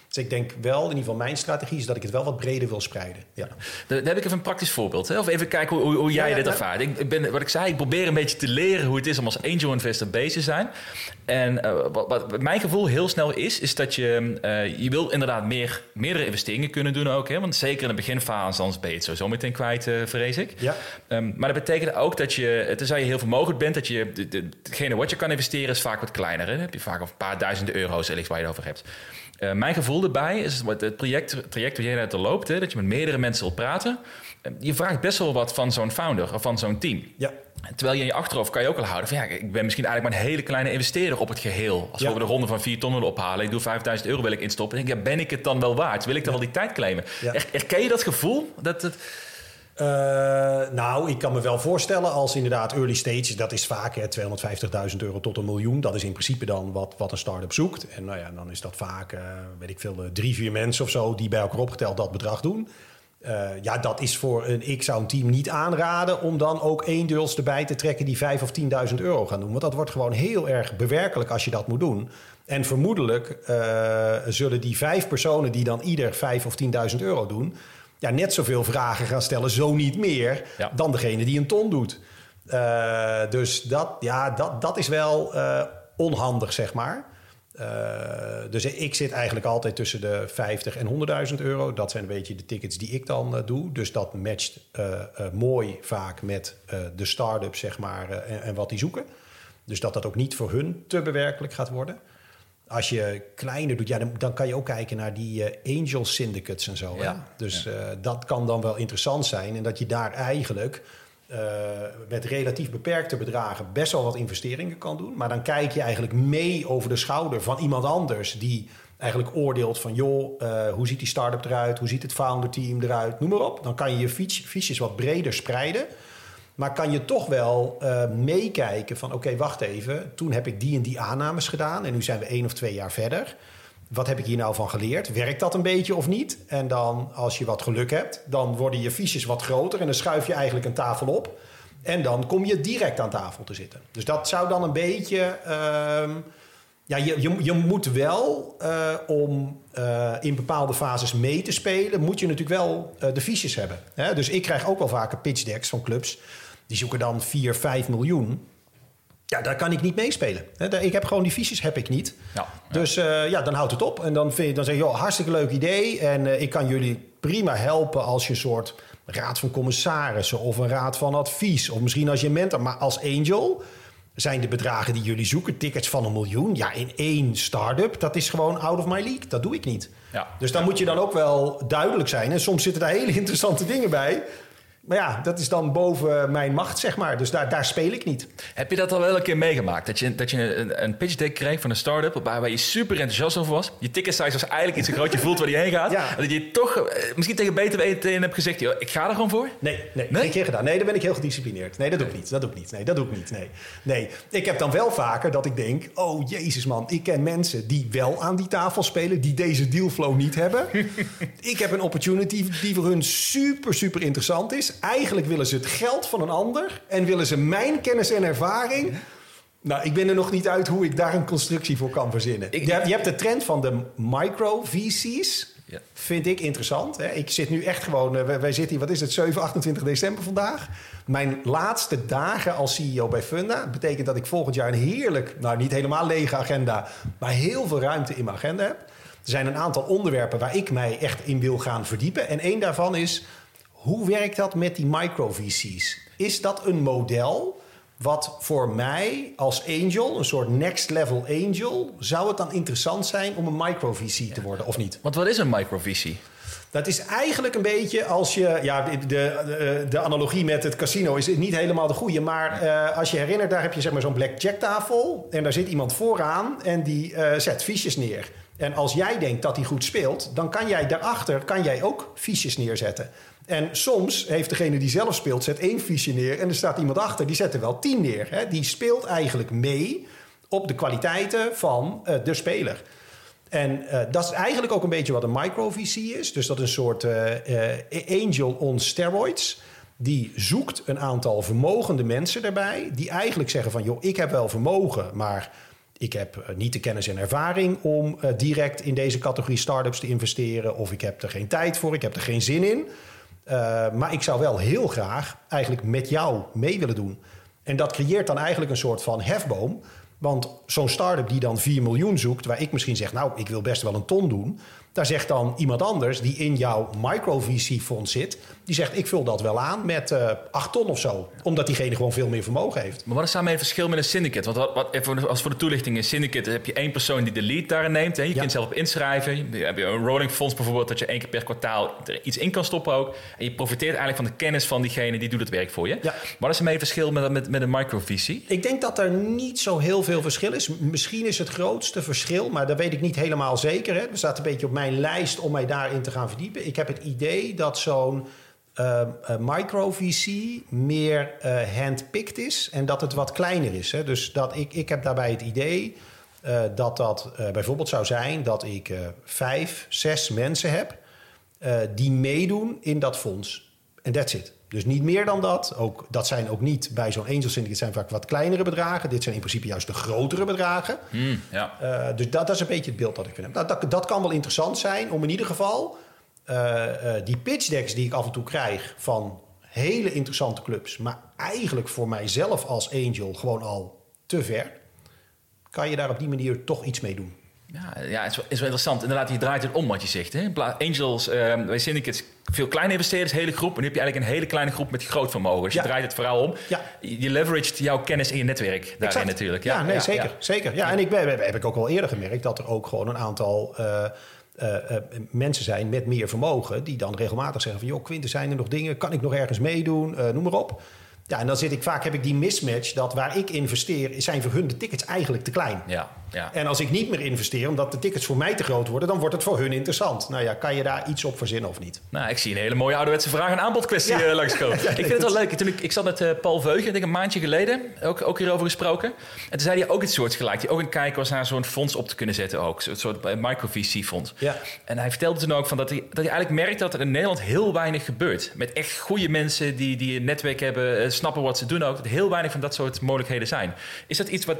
Dus ik denk wel, in ieder geval mijn strategie is dat ik het wel wat breder wil spreiden. Ja. Dan heb ik even een praktisch voorbeeld. Hè? Of even kijken hoe, hoe jij ja, ja, dit ervaart. Ik ben, wat ik zei, ik probeer een beetje te leren hoe het is om als angel investor bezig te zijn. En uh, wat, wat, mijn gevoel heel snel is, is dat je, uh, je wil inderdaad meer, meerdere investeringen kunnen doen ook. Hè? Want zeker in de beginfase, anders ben je het sowieso meteen kwijt, uh, vrees ik. Ja. Um, maar dat betekent ook dat je, tenzij je heel vermogend bent, dat je, de, de, degene wat je kan investeren is vaak wat kleiner. Hè? Dan heb je vaak een paar duizenden euro's waar je het over hebt. Uh, mijn gevoel erbij is het project, traject waar jij net al loopt, hè, dat je met meerdere mensen wil praten. Uh, je vraagt best wel wat van zo'n founder of van zo'n team. Ja. Terwijl je in je achterhoofd kan je ook al houden van ja, ik ben misschien eigenlijk maar een hele kleine investeerder op het geheel. Als ja. we de ronde van 4 ton willen ophalen, ik doe 5000 euro wil ik instoppen. denk ik, ja, ben ik het dan wel waard? Wil ik dan ja. wel die tijd claimen? Ja. Er, herken je dat gevoel? Dat het... Uh, nou, ik kan me wel voorstellen als inderdaad early stage, dat is vaak 250.000 euro tot een miljoen. Dat is in principe dan wat, wat een start-up zoekt. En nou ja, dan is dat vaak, uh, weet ik veel, drie, vier mensen of zo die bij elkaar opgeteld dat bedrag doen. Ja, dat is voor een, ik zou een team niet aanraden om dan ook één duls erbij te trekken die vijf of 10.000 euro gaan doen. Want dat wordt gewoon heel erg bewerkelijk als je dat moet doen. En vermoedelijk zullen die vijf personen die dan ieder vijf of 10.000 euro doen, ja, net zoveel vragen gaan stellen, zo niet meer, ja. dan degene die een ton doet. Uh, dus dat, ja, dat, dat is wel uh, onhandig, zeg maar. Uh, dus ik zit eigenlijk altijd tussen de 50 en 100.000 euro. Dat zijn een beetje de tickets die ik dan doe. Dus dat matcht mooi vaak met de start-up, zeg maar, en, en wat die zoeken. Dus dat dat ook niet voor hun te bewerkelijk gaat worden als je kleiner doet, ja, dan, dan, kan je ook kijken naar die uh, angel syndicates en zo. Ja, dus ja. Uh, dat kan dan wel interessant zijn. En dat je daar eigenlijk uh, met relatief beperkte bedragen best wel wat investeringen kan doen. Maar dan kijk je eigenlijk mee over de schouder van iemand anders die eigenlijk oordeelt van... joh, hoe ziet die start-up eruit? Hoe ziet het founder team eruit? Noem maar op. Dan kan je je fiches wat breder spreiden... Maar kan je toch wel uh, meekijken van... oké, wacht even, toen heb ik die en die aannames gedaan... en nu zijn we één of twee jaar verder. Wat heb ik hier nou van geleerd? Werkt dat een beetje of niet? En dan, als je wat geluk hebt... dan worden je fiches wat groter... en dan schuif je eigenlijk een tafel op... en dan kom je direct aan tafel te zitten. Dus dat zou dan een beetje... Uh, ja, je, je, je, moet wel, uh, om uh, in bepaalde fases mee te spelen... moet je natuurlijk wel de fiches hebben. Hè? Dus ik krijg ook wel vaker pitch decks van clubs... Die zoeken dan 4, 5 miljoen. Ja, daar kan ik niet meespelen. Ik heb gewoon die fiches heb ik niet. Ja, ja. Dus uh, ja, dan houdt het op. En dan, vind je, dan zeg je, joh, hartstikke leuk idee. En uh, ik kan jullie prima helpen als je een soort raad van commissarissen... of een raad van advies. Of misschien als je mentor. Maar als angel zijn de bedragen die jullie zoeken. Tickets van een miljoen. Ja, in één start-up, dat is gewoon out of my league. Dat doe ik niet. Ja. Dus daar moet je dan ook wel duidelijk zijn. En soms zitten daar hele interessante dingen bij. Maar ja, dat is dan boven mijn macht, zeg maar. Dus daar, daar speel ik niet. Heb je dat al wel een keer meegemaakt? Dat je, dat je een, een pitch deck kreeg van een start-up... waar je super enthousiast over was. Je ticket size was eigenlijk iets te groot. Je voelt waar die heen gaat. Ja. En dat je toch eh, misschien tegen beter weten hebt gezegd... "Joh, ik ga er gewoon voor. Nee, nee, Nee? geen keer gedaan. Nee, dan ben ik heel gedisciplineerd. Nee, dat doe ik niet. Dat doe ik niet. Nee, dat doe ik niet. Nee. nee. Ik heb dan wel vaker dat ik denk... oh, jezus man, ik ken mensen die wel aan die tafel spelen... die deze dealflow niet hebben. ik heb een opportunity die voor hun super, super interessant is. Eigenlijk willen ze het geld van een ander... en willen ze mijn kennis en ervaring... Nou, ik ben er nog niet uit hoe ik daar een constructie voor kan verzinnen. Ik- je, hebt, je hebt de trend van de micro-VC's. Ja. Vind ik interessant. Hè? Ik zit nu echt gewoon... eh, wij, wij zitten hier, wat is het, 7, 28 december vandaag. Mijn laatste dagen als CEO bij Funda... betekent dat ik volgend jaar een heerlijk... nou, niet helemaal lege agenda... maar heel veel ruimte in mijn agenda heb. Er zijn een aantal onderwerpen waar ik mij echt in wil gaan verdiepen. En één daarvan is... hoe werkt dat met die micro-VC's? Is dat een model... Wat voor mij als angel, een soort next level angel, zou het dan interessant zijn om een micro-VC te worden of niet? Want wat is een microvisie? Dat is eigenlijk een beetje als je. Ja, de, de, de analogie met het casino is niet helemaal de goede. Maar eh, als je herinnert, daar heb je zeg maar zo'n blackjack tafel. En daar zit iemand vooraan en die eh, zet fiches neer. En als jij denkt dat hij goed speelt, dan kan jij daarachter kan jij ook fiches neerzetten. En soms heeft degene die zelf speelt, zet één fiche neer. En er staat iemand achter, die zet er wel tien neer. Hè? Die speelt eigenlijk mee op de kwaliteiten van eh, de speler. En eh, dat is eigenlijk ook een beetje wat een micro-VC is. Dus dat is een soort eh, angel on steroids. Die zoekt een aantal vermogende mensen erbij. Die eigenlijk zeggen van, joh, ik heb wel vermogen, maar ik heb eh, niet de kennis en ervaring om eh, direct in deze categorie start-ups te investeren. Of ik heb er geen tijd voor, ik heb er geen zin in. Uh, maar ik zou wel heel graag eigenlijk met jou mee willen doen. En dat creëert dan eigenlijk een soort van hefboom. Want zo'n start-up die dan 4 miljoen zoekt, waar ik misschien zeg, nou, ik wil best wel een ton doen. Daar zegt dan iemand anders die in jouw micro-VC-fonds zit, die zegt, ik vul dat wel aan met uh, 8 ton of zo. Omdat diegene gewoon veel meer vermogen heeft. Maar wat is daarmee het verschil met een syndicate? Want wat, wat, even als voor de toelichting, een syndicate heb je één persoon die de lead daarin neemt. Hè? Je Ja. kunt zelf op inschrijven. Je hebt een rolling fonds bijvoorbeeld, dat je één keer per kwartaal er iets in kan stoppen ook. En je profiteert eigenlijk van de kennis van diegene die doet het werk voor je. Ja. Wat is ermee het verschil met, met, met een microvisie? Ik denk dat er niet zo heel veel verschil is. Misschien is het grootste verschil, maar dat weet ik niet helemaal zeker. Hè. Er staat een beetje op mijn lijst om mij daarin te gaan verdiepen. Ik heb het idee dat zo'n uh, uh, micro-VC meer uh, handpicked is en dat het wat kleiner is. Hè. Dus dat ik, ik heb daarbij het idee uh, dat dat bijvoorbeeld zou zijn dat ik vijf, zes mensen heb die meedoen in dat fonds. En that's it. Dus niet meer dan dat. Ook, dat zijn ook niet bij zo'n angel syndicate zijn vaak wat kleinere bedragen. Dit zijn in principe juist de grotere bedragen. Mm, ja. uh, dus dat, dat, is een beetje het beeld dat ik vind. Dat, dat, dat kan wel interessant zijn om in ieder geval uh, uh, die pitch decks die ik af en toe krijg van hele interessante clubs, maar eigenlijk voor mijzelf als angel gewoon al te ver. Kan je daar op die manier toch iets mee doen? Ja, ja het is, wel, is wel interessant. Inderdaad, je draait het om wat je zegt. Hè? Angels, uh, bij syndicates, veel kleine investeerders, hele groep. En nu heb je eigenlijk een hele kleine groep met groot vermogen. Dus ja. je draait het vooral om. Ja. Je leveraged jouw kennis en je netwerk daarin exact. natuurlijk. Ja, ja nee, zeker. Zeker. Ja, en ik ben, heb ik ook al eerder gemerkt dat er ook gewoon een aantal... Uh, uh, uh, mensen zijn met meer vermogen... die dan regelmatig zeggen van... joh, Quinten, zijn er nog dingen? Kan ik nog ergens meedoen? noem maar op. Ja, en dan zit ik vaak, heb ik die mismatch dat waar ik investeer, zijn voor hun de tickets eigenlijk te klein. Ja, ja. En als ik niet meer investeer, omdat de tickets voor mij te groot worden, dan wordt het voor hun interessant. Nou ja, kan je daar iets op verzinnen of niet? Nou, ik zie een hele mooie ouderwetse vraag- en aanbodkwestie ja. uh, langskomen. ja, ik vind het wel leuk. Toen ik, ik zat met uh, Paul Veugen, denk ik een maandje geleden, ook, ook hierover gesproken. En toen zei hij ook iets soortgelijks. Die ook een kijker was naar zo'n fonds op te kunnen zetten ook. Zo'n soort uh, micro-VC-fonds. Ja. En hij vertelde toen ook van dat hij, dat hij eigenlijk merkt dat er in Nederland heel weinig gebeurt. Met echt goede mensen die, die een netwerk hebben, uh, snappen wat ze doen ook. Dat heel weinig van dat soort mogelijkheden zijn. Is dat iets wat...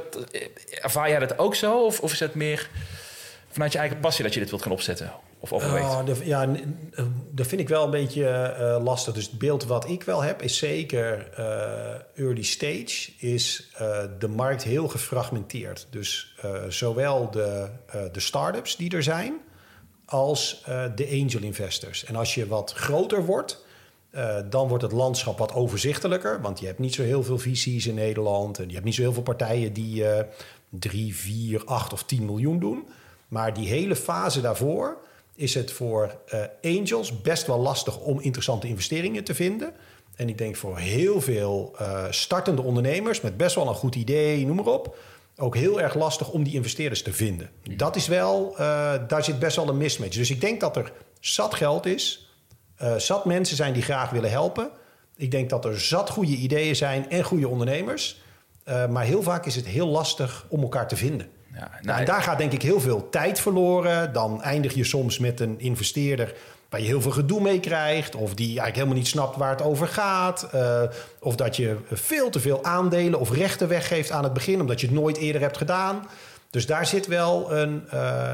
Ervaar jij dat ook Of, is het meer vanuit je eigen passie dat je dit wilt gaan opzetten? Of overweegt? Oh, ja, dat vind ik wel een beetje uh, lastig. Dus het beeld wat ik wel heb is zeker uh, early stage. Is uh, de markt heel gefragmenteerd. Dus zowel de, de start-ups die er zijn... als de angel investors. En als je wat groter wordt dan wordt het landschap wat overzichtelijker. Want je hebt niet zo heel veel visies in Nederland. En je hebt niet zo heel veel partijen die 3, 4, 8 of 10 miljoen doen. Maar die hele fase daarvoor is het voor uh, angels best wel lastig om interessante investeringen te vinden. En ik denk voor heel veel uh, startende ondernemers met best wel een goed idee, noem maar op. Ook heel erg lastig om die investeerders te vinden. Dat is wel, uh, daar zit best wel een mismatch. Dus ik denk dat er zat geld is, zat mensen zijn die graag willen helpen. Ik denk dat er zat goede ideeën zijn en goede ondernemers. Uh, maar heel vaak is het heel lastig om elkaar te vinden. Ja, nou, en daar gaat denk ik heel veel tijd verloren. Dan eindig je soms met een investeerder waar je heel veel gedoe mee krijgt. Of die eigenlijk helemaal niet snapt waar het over gaat. Uh, of dat je veel te veel aandelen of rechten weggeeft aan het begin, omdat je het nooit eerder hebt gedaan. Dus daar zit wel een, uh,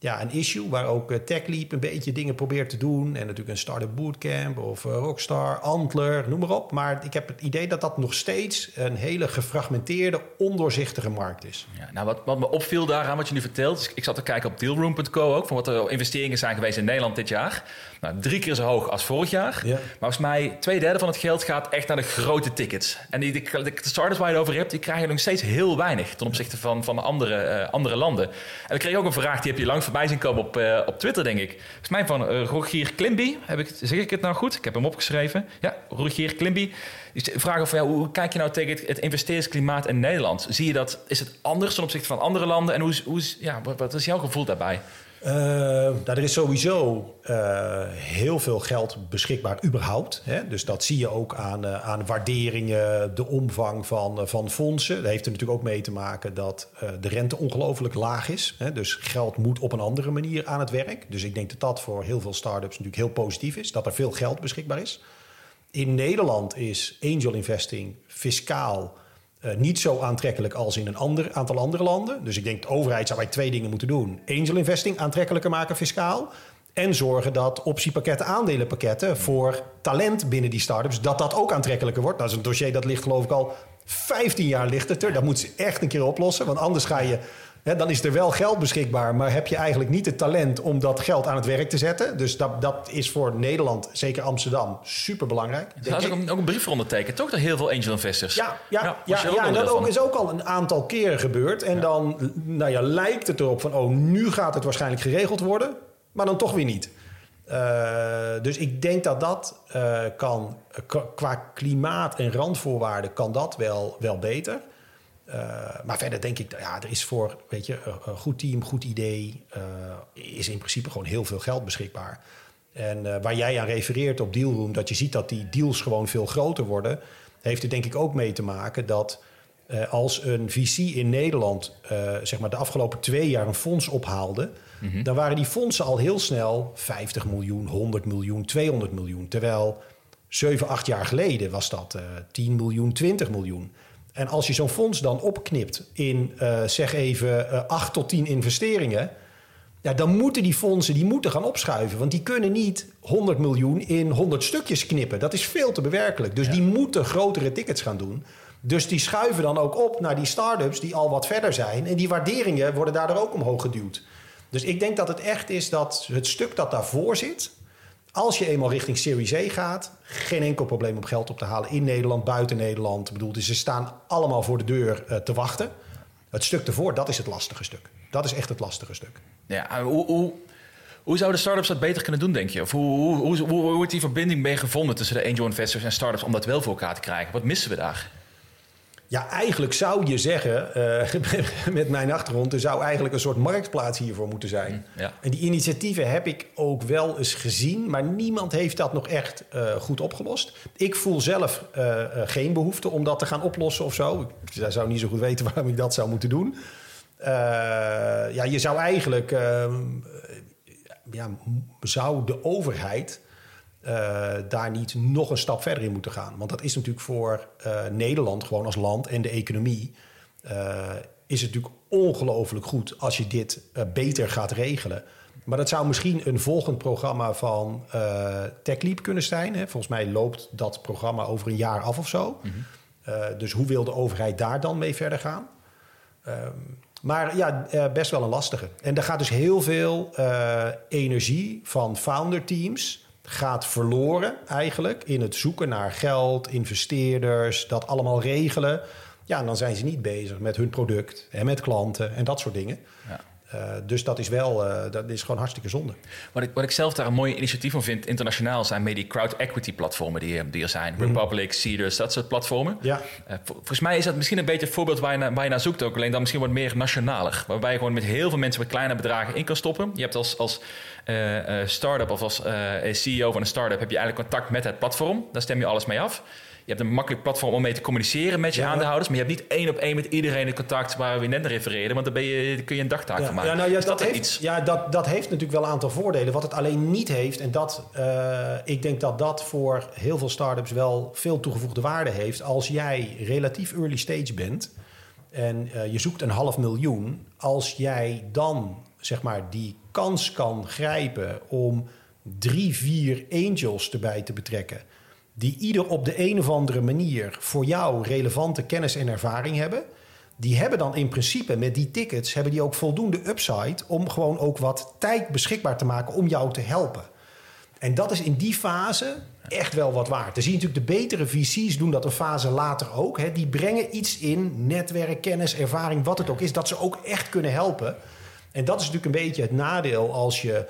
ja, een issue waar ook uh, TechLeap een beetje dingen probeert te doen. En natuurlijk een Startup Bootcamp of Rockstar, Antler, noem maar op. Maar ik heb het idee dat dat nog steeds een hele gefragmenteerde, ondoorzichtige markt is. Ja, nou, wat, wat me opviel daaraan, wat je nu vertelt... ik zat te kijken op dealroom.co ook... van wat er investeringen zijn geweest in Nederland dit jaar. Nou, drie keer zo hoog als vorig jaar. Ja. Maar volgens mij twee derde van het geld gaat echt naar de grote tickets. En die, de, de starters waar je het over hebt... die krijgen nog steeds heel weinig... ten opzichte van, van andere, uh, andere landen. En ik kreeg ook een vraag, die heb je lang voorbij zien komen op, uh, op Twitter, denk ik. Volgens mij van uh, Rogier Klimby. Heb ik, zeg ik het nou goed? Ik heb hem opgeschreven. Ja, Rogier Klimby. Die vragen van, ja, hoe kijk je nou tegen het, het investeringsklimaat in Nederland? Zie je dat, is het anders ten opzichte van andere landen? En hoe, hoe, ja, wat, wat is jouw gevoel daarbij? Uh, er is sowieso uh, heel veel geld beschikbaar überhaupt. Hè? Dus dat zie je ook aan, uh, aan waarderingen, de omvang van, van fondsen. Dat heeft er natuurlijk ook mee te maken dat de rente ongelooflijk laag is. Hè? Dus geld moet op een andere manier aan het werk. Dus ik denk dat dat voor heel veel start-ups natuurlijk heel positief is. Dat er veel geld beschikbaar is. In Nederland is angel investing fiscaal uh, niet zo aantrekkelijk als in een ander aantal andere landen. Dus ik denk de overheid zou wij twee dingen moeten doen. Angel investing aantrekkelijker maken fiscaal. En zorgen dat optiepakketten, aandelenpakketten voor talent binnen die start-ups, dat dat ook aantrekkelijker wordt. Dat is een dossier dat ligt geloof ik al 15 jaar ligt er. Dat moet ze echt een keer oplossen. Want anders ga je He, dan is er wel geld beschikbaar, maar heb je eigenlijk niet het talent om dat geld aan het werk te zetten. Dus dat, dat is voor Nederland, zeker Amsterdam, super belangrijk. Er is ook een, ook een brief voor ondertekend, toch? Dat heel veel angel investors. Ja, ja, ja, ja, ja en dat ook, is ook al een aantal keren gebeurd. En ja. dan nou ja, lijkt het erop van, oh, nu gaat het waarschijnlijk geregeld worden, maar dan toch weer niet. Uh, dus ik denk dat dat uh, kan, qua klimaat en randvoorwaarden, kan dat wel, wel beter. Uh, maar verder denk ik, ja, er is voor weet je, een goed team, goed idee, uh, is in principe gewoon heel veel geld beschikbaar. En uh, waar jij aan refereert op Dealroom, dat je ziet dat die deals gewoon veel groter worden, heeft er denk ik ook mee te maken dat als een VC in Nederland zeg maar de afgelopen twee jaar een fonds ophaalde, mm -hmm. dan waren die fondsen al heel snel 50 miljoen, 100 miljoen, 200 miljoen. Terwijl 7, 8 jaar geleden was dat 10 miljoen, 20 miljoen. En als je zo'n fonds dan opknipt in, uh, zeg even, uh, 8 tot 10 investeringen... Ja, dan moeten die fondsen die moeten gaan opschuiven. Want die kunnen niet 100 miljoen in 100 stukjes knippen. Dat is veel te bewerkelijk. Dus ja. die moeten grotere tickets gaan doen. Dus die schuiven dan ook op naar die start-ups die al wat verder zijn. En die waarderingen worden daardoor ook omhoog geduwd. Dus ik denk dat het echt is dat het stuk dat daarvoor zit... Als je eenmaal richting Series A gaat, geen enkel probleem om geld op te halen in Nederland, buiten Nederland. Bedoel, dus ze staan allemaal voor de deur uh, te wachten. Het stuk ervoor, dat is het lastige stuk. Dat is echt het lastige stuk. Ja, hoe, hoe, hoe zouden start-ups dat beter kunnen doen, denk je? Of hoe, hoe, hoe, hoe wordt die verbinding mee gevonden tussen de angel investors en start-ups om dat wel voor elkaar te krijgen? Wat missen we daar? Ja, eigenlijk zou je zeggen, uh, met mijn achtergrond, er zou eigenlijk een soort marktplaats hiervoor moeten zijn. Ja. En die initiatieven heb ik ook wel eens gezien, maar niemand heeft dat nog echt uh, goed opgelost. Ik voel zelf uh, geen behoefte om dat te gaan oplossen of zo. Ik zou niet zo goed weten waarom ik dat zou moeten doen. ja, je zou eigenlijk, ehm, ja, zou de overheid uh, daar niet nog een stap verder in moeten gaan. Want dat is natuurlijk voor uh, Nederland, gewoon als land en de economie, uh, is het natuurlijk ongelooflijk goed als je dit beter gaat regelen. Maar dat zou misschien een volgend programma van TechLeap kunnen zijn. Hè? Volgens mij loopt dat programma over een jaar af of zo. Mm -hmm. dus hoe wil de overheid daar dan mee verder gaan? Ehm, maar ja, best wel een lastige. En er gaat dus heel veel energie van founder teams gaat verloren eigenlijk in het zoeken naar geld, investeerders, dat allemaal regelen. Ja, dan zijn ze niet bezig met hun product en met klanten en dat soort dingen. Ja. Uh, dus dat is wel, uh, dat is gewoon hartstikke zonde. Wat ik, wat ik zelf daar een mooi initiatief van vind, internationaal zijn meer die crowd equity platformen die, die er zijn. Mm. Republic, Cedars, dat soort platformen. Ja. Uh, volgens mij is dat misschien een beetje het voorbeeld waar je, naar, waar je naar zoekt ook. Alleen dan misschien wat meer nationaler. Waarbij je gewoon met heel veel mensen met kleine bedragen in kan stoppen. Je hebt als, als start-up of als CEO van een start-up heb je eigenlijk contact met het platform. Daar stem je alles mee af. Je hebt een makkelijk platform om mee te communiceren met je aandeelhouders. Maar je hebt niet één op één met iedereen in contact waar we net refereerden. Want dan ben je, kun je een dagtaak van maken. Ja, nou, ja, dat, heeft, iets? ja dat, dat heeft natuurlijk wel een aantal voordelen. Wat het alleen niet heeft, en dat, uh, ik denk dat dat voor heel veel start-ups wel veel toegevoegde waarde heeft. Als jij relatief early stage bent en uh, je zoekt een half miljoen. Als jij dan zeg maar die kans kan grijpen om drie, vier angels erbij te betrekken die ieder op de een of andere manier voor jou relevante kennis en ervaring hebben. Die hebben dan in principe met die tickets hebben die ook voldoende upside om gewoon ook wat tijd beschikbaar te maken om jou te helpen. En dat is in die fase echt wel wat waard. Dan zie je natuurlijk de betere VC's doen dat een fase later ook. Hè. Die brengen iets in, netwerk, kennis, ervaring, wat het ook is, dat ze ook echt kunnen helpen. En dat is natuurlijk een beetje het nadeel als je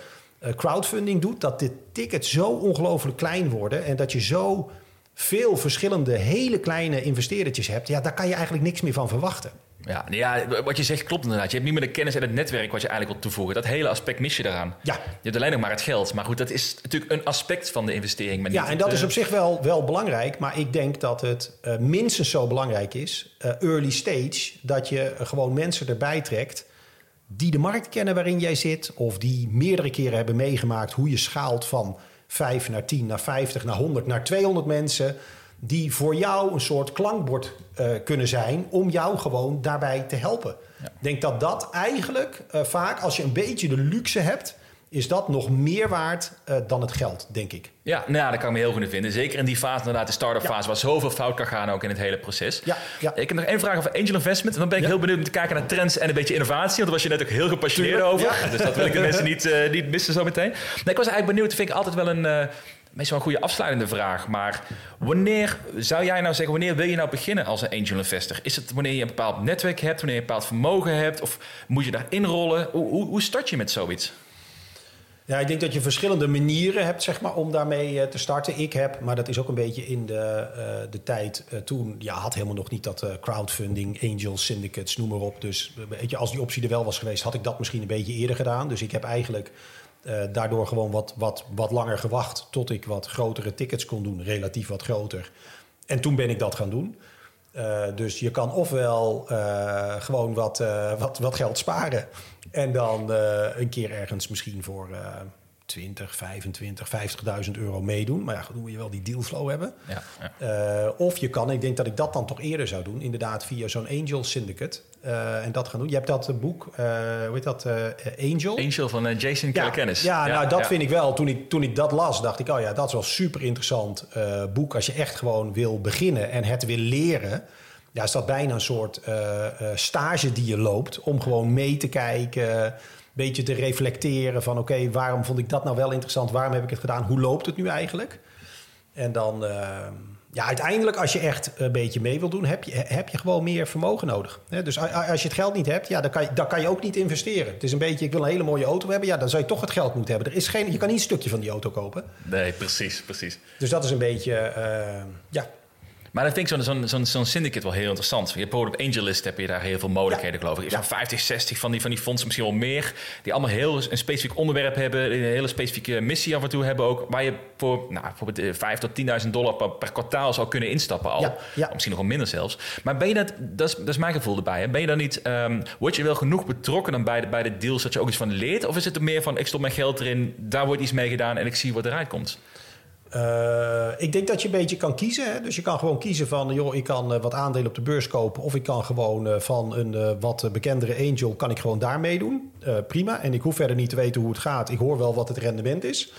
crowdfunding doet, dat de tickets zo ongelooflijk klein worden en dat je zo veel verschillende hele kleine investeerdertjes hebt, ja, daar kan je eigenlijk niks meer van verwachten. Ja, ja, wat je zegt klopt inderdaad. Je hebt niet meer de kennis en het netwerk wat je eigenlijk wilt toevoegen. Dat hele aspect mis je eraan. Ja. Je hebt alleen nog maar het geld. Maar goed, dat is natuurlijk een aspect van de investering. Maar ja, en dat is op zich wel, wel belangrijk. Maar ik denk dat het uh, minstens zo belangrijk is, uh, early stage, dat je gewoon mensen erbij trekt die de markt kennen waarin jij zit, of die meerdere keren hebben meegemaakt hoe je schaalt van 5 naar 10, naar 50, naar 100, naar 200 mensen, die voor jou een soort klankbord uh, kunnen zijn om jou gewoon daarbij te helpen. Ik denk dat dat eigenlijk uh, vaak, als je een beetje de luxe hebt, is dat nog meer waard uh, dan het geld, denk ik. Ja, nou ja, dat kan ik me heel goed in vinden. Zeker in die fase, inderdaad, de start-up fase, waar zoveel fout kan gaan ook in het hele proces. Ja, ja. Ik heb nog één vraag over angel investment. En dan ben ik heel benieuwd om te kijken naar trends en een beetje innovatie. Want daar was je net ook heel gepassioneerd over. Dus dat wil ik de mensen niet, uh, niet missen zo meteen. Nee, ik was eigenlijk benieuwd, vind ik altijd wel een... Uh, meestal een goede afsluitende vraag. Maar wanneer zou jij nou zeggen, wanneer wil je nou beginnen als een angel investor? Is het wanneer je een bepaald netwerk hebt, wanneer je een bepaald vermogen hebt? Of moet je daar inrollen? Hoe, hoe, hoe start je met zoiets? Ja, ik denk dat je verschillende manieren hebt zeg maar, om daarmee eh, te starten. Ik heb, maar dat is ook een beetje in de, uh, de tijd uh, toen... ja, had helemaal nog niet dat crowdfunding, angels, syndicates, noem maar op. Dus weet je, als die optie er wel was geweest... had ik dat misschien een beetje eerder gedaan. Dus ik heb eigenlijk daardoor gewoon wat, wat, wat langer gewacht... tot ik wat grotere tickets kon doen, relatief wat groter. En toen ben ik dat gaan doen. Uh, dus je kan ofwel uh, gewoon wat, uh, wat, wat geld sparen en dan een keer ergens misschien voor 20, 25, 50.000 euro meedoen. Maar ja, dan moet je wel die dealflow hebben. Ja, ja. of je kan, ik denk dat ik dat dan toch eerder zou doen, inderdaad via zo'n Angel Syndicate. en dat gaan doen. Je hebt dat boek, hoe heet dat? Angel. Angel van Jason Calacanis. Ja, ja, nou dat vind ik wel. Toen ik, toen ik dat las, dacht ik, oh ja, dat is wel super interessant boek. Als je echt gewoon wil beginnen en het wil leren ja, is dat bijna een soort uh, stage die je loopt om gewoon mee te kijken, beetje te reflecteren van oké, okay, waarom vond ik dat nou wel interessant, waarom heb ik het gedaan, hoe loopt het nu eigenlijk? En dan, uh, ja, uiteindelijk als je echt een beetje mee wil doen, heb je, heb je gewoon meer vermogen nodig. Dus als je het geld niet hebt, ja, dan, kan je, dan kan je ook niet investeren. Het is een beetje, ik wil een hele mooie auto hebben, ja, dan zou je toch het geld moeten hebben. Er is geen, je kan niet een stukje van die auto kopen. Nee, precies, precies. Dus dat is een beetje, ja, maar dat vind ik zo'n zo'n zo'n syndicate wel heel interessant. Je hebt op AngelList heb je daar heel veel mogelijkheden, geloof ik. Je hebt ja. 50, 60 van die, van die fondsen, misschien wel meer. Die allemaal heel een specifiek onderwerp hebben. Een hele specifieke missie af en toe hebben ook. Waar je voor nou, bijvoorbeeld 5 tot 10.000 dollar per, per, kwartaal zou kunnen instappen al. Ja, Misschien nog wel minder zelfs. Maar ben je dat, dat is, dat is mijn gevoel erbij. Hè? Ben je dan niet, um, word je wel genoeg betrokken dan bij de, bij de deals dat je ook iets van leert? Of is het er meer van, ik stop mijn geld erin, daar wordt iets mee gedaan en ik zie wat eruit komt? Uh, ik denk dat je een beetje kan kiezen. Hè? Dus je kan gewoon kiezen van, joh, ik kan uh, wat aandelen op de beurs kopen. Of ik kan gewoon uh, van een wat bekendere angel, kan ik gewoon daar meedoen. prima. En ik hoef verder niet te weten hoe het gaat. Ik hoor wel wat het rendement is.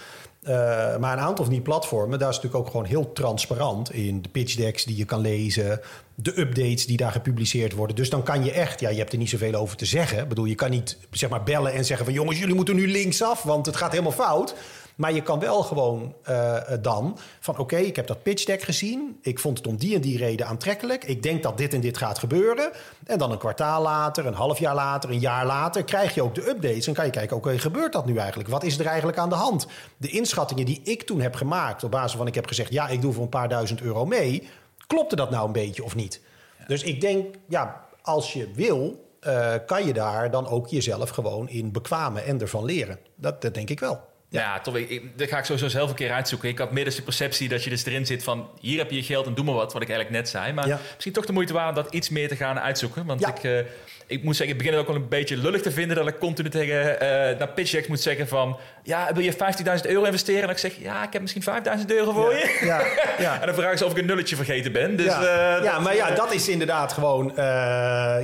maar een aantal van die platformen, daar is natuurlijk ook gewoon heel transparant in. De pitch decks die je kan lezen, de updates die daar gepubliceerd worden. Dus dan kan je echt, ja, je hebt er niet zoveel over te zeggen. Ik bedoel, je kan niet zeg maar bellen en zeggen van jongens, jullie moeten nu linksaf, want het gaat helemaal fout. Maar je kan wel gewoon uh, dan van oké, ik heb dat pitch deck gezien. Ik vond het om die en die reden aantrekkelijk. Ik denk dat dit en dit gaat gebeuren. En dan een kwartaal later, een half jaar later, een jaar later krijg je ook de updates. En kan je kijken, oké, gebeurt dat nu eigenlijk? Wat is er eigenlijk aan de hand? De inschattingen die ik toen heb gemaakt op basis van ik heb gezegd, ja, ik doe voor een paar duizend euro mee. Klopte dat nou een beetje of niet? Dus ik denk, ja, als je wil, uh, kan je daar dan ook jezelf gewoon in bekwamen en ervan leren. Dat, dat denk ik wel. Ja, ja toch. Ik, dat ga ik sowieso zelf een keer uitzoeken. Ik had meer de perceptie dat je dus erin zit van... hier heb je je geld en doe maar wat, wat ik eigenlijk net zei. Maar misschien toch de moeite waard om dat iets meer te gaan uitzoeken. Want ik, uh, ik moet zeggen, ik begin het ook wel een beetje lullig te vinden... dat ik continu tegen uh, naar pitchchecks moet zeggen van... ja, wil je 15.000 euro investeren? En ik zeg, ja, ik heb misschien 5.000 euro voor je. Ja, ja. en dan vragen ze of ik een nulletje vergeten ben. Dus, ja, uh, ja maar ja, dat is inderdaad gewoon...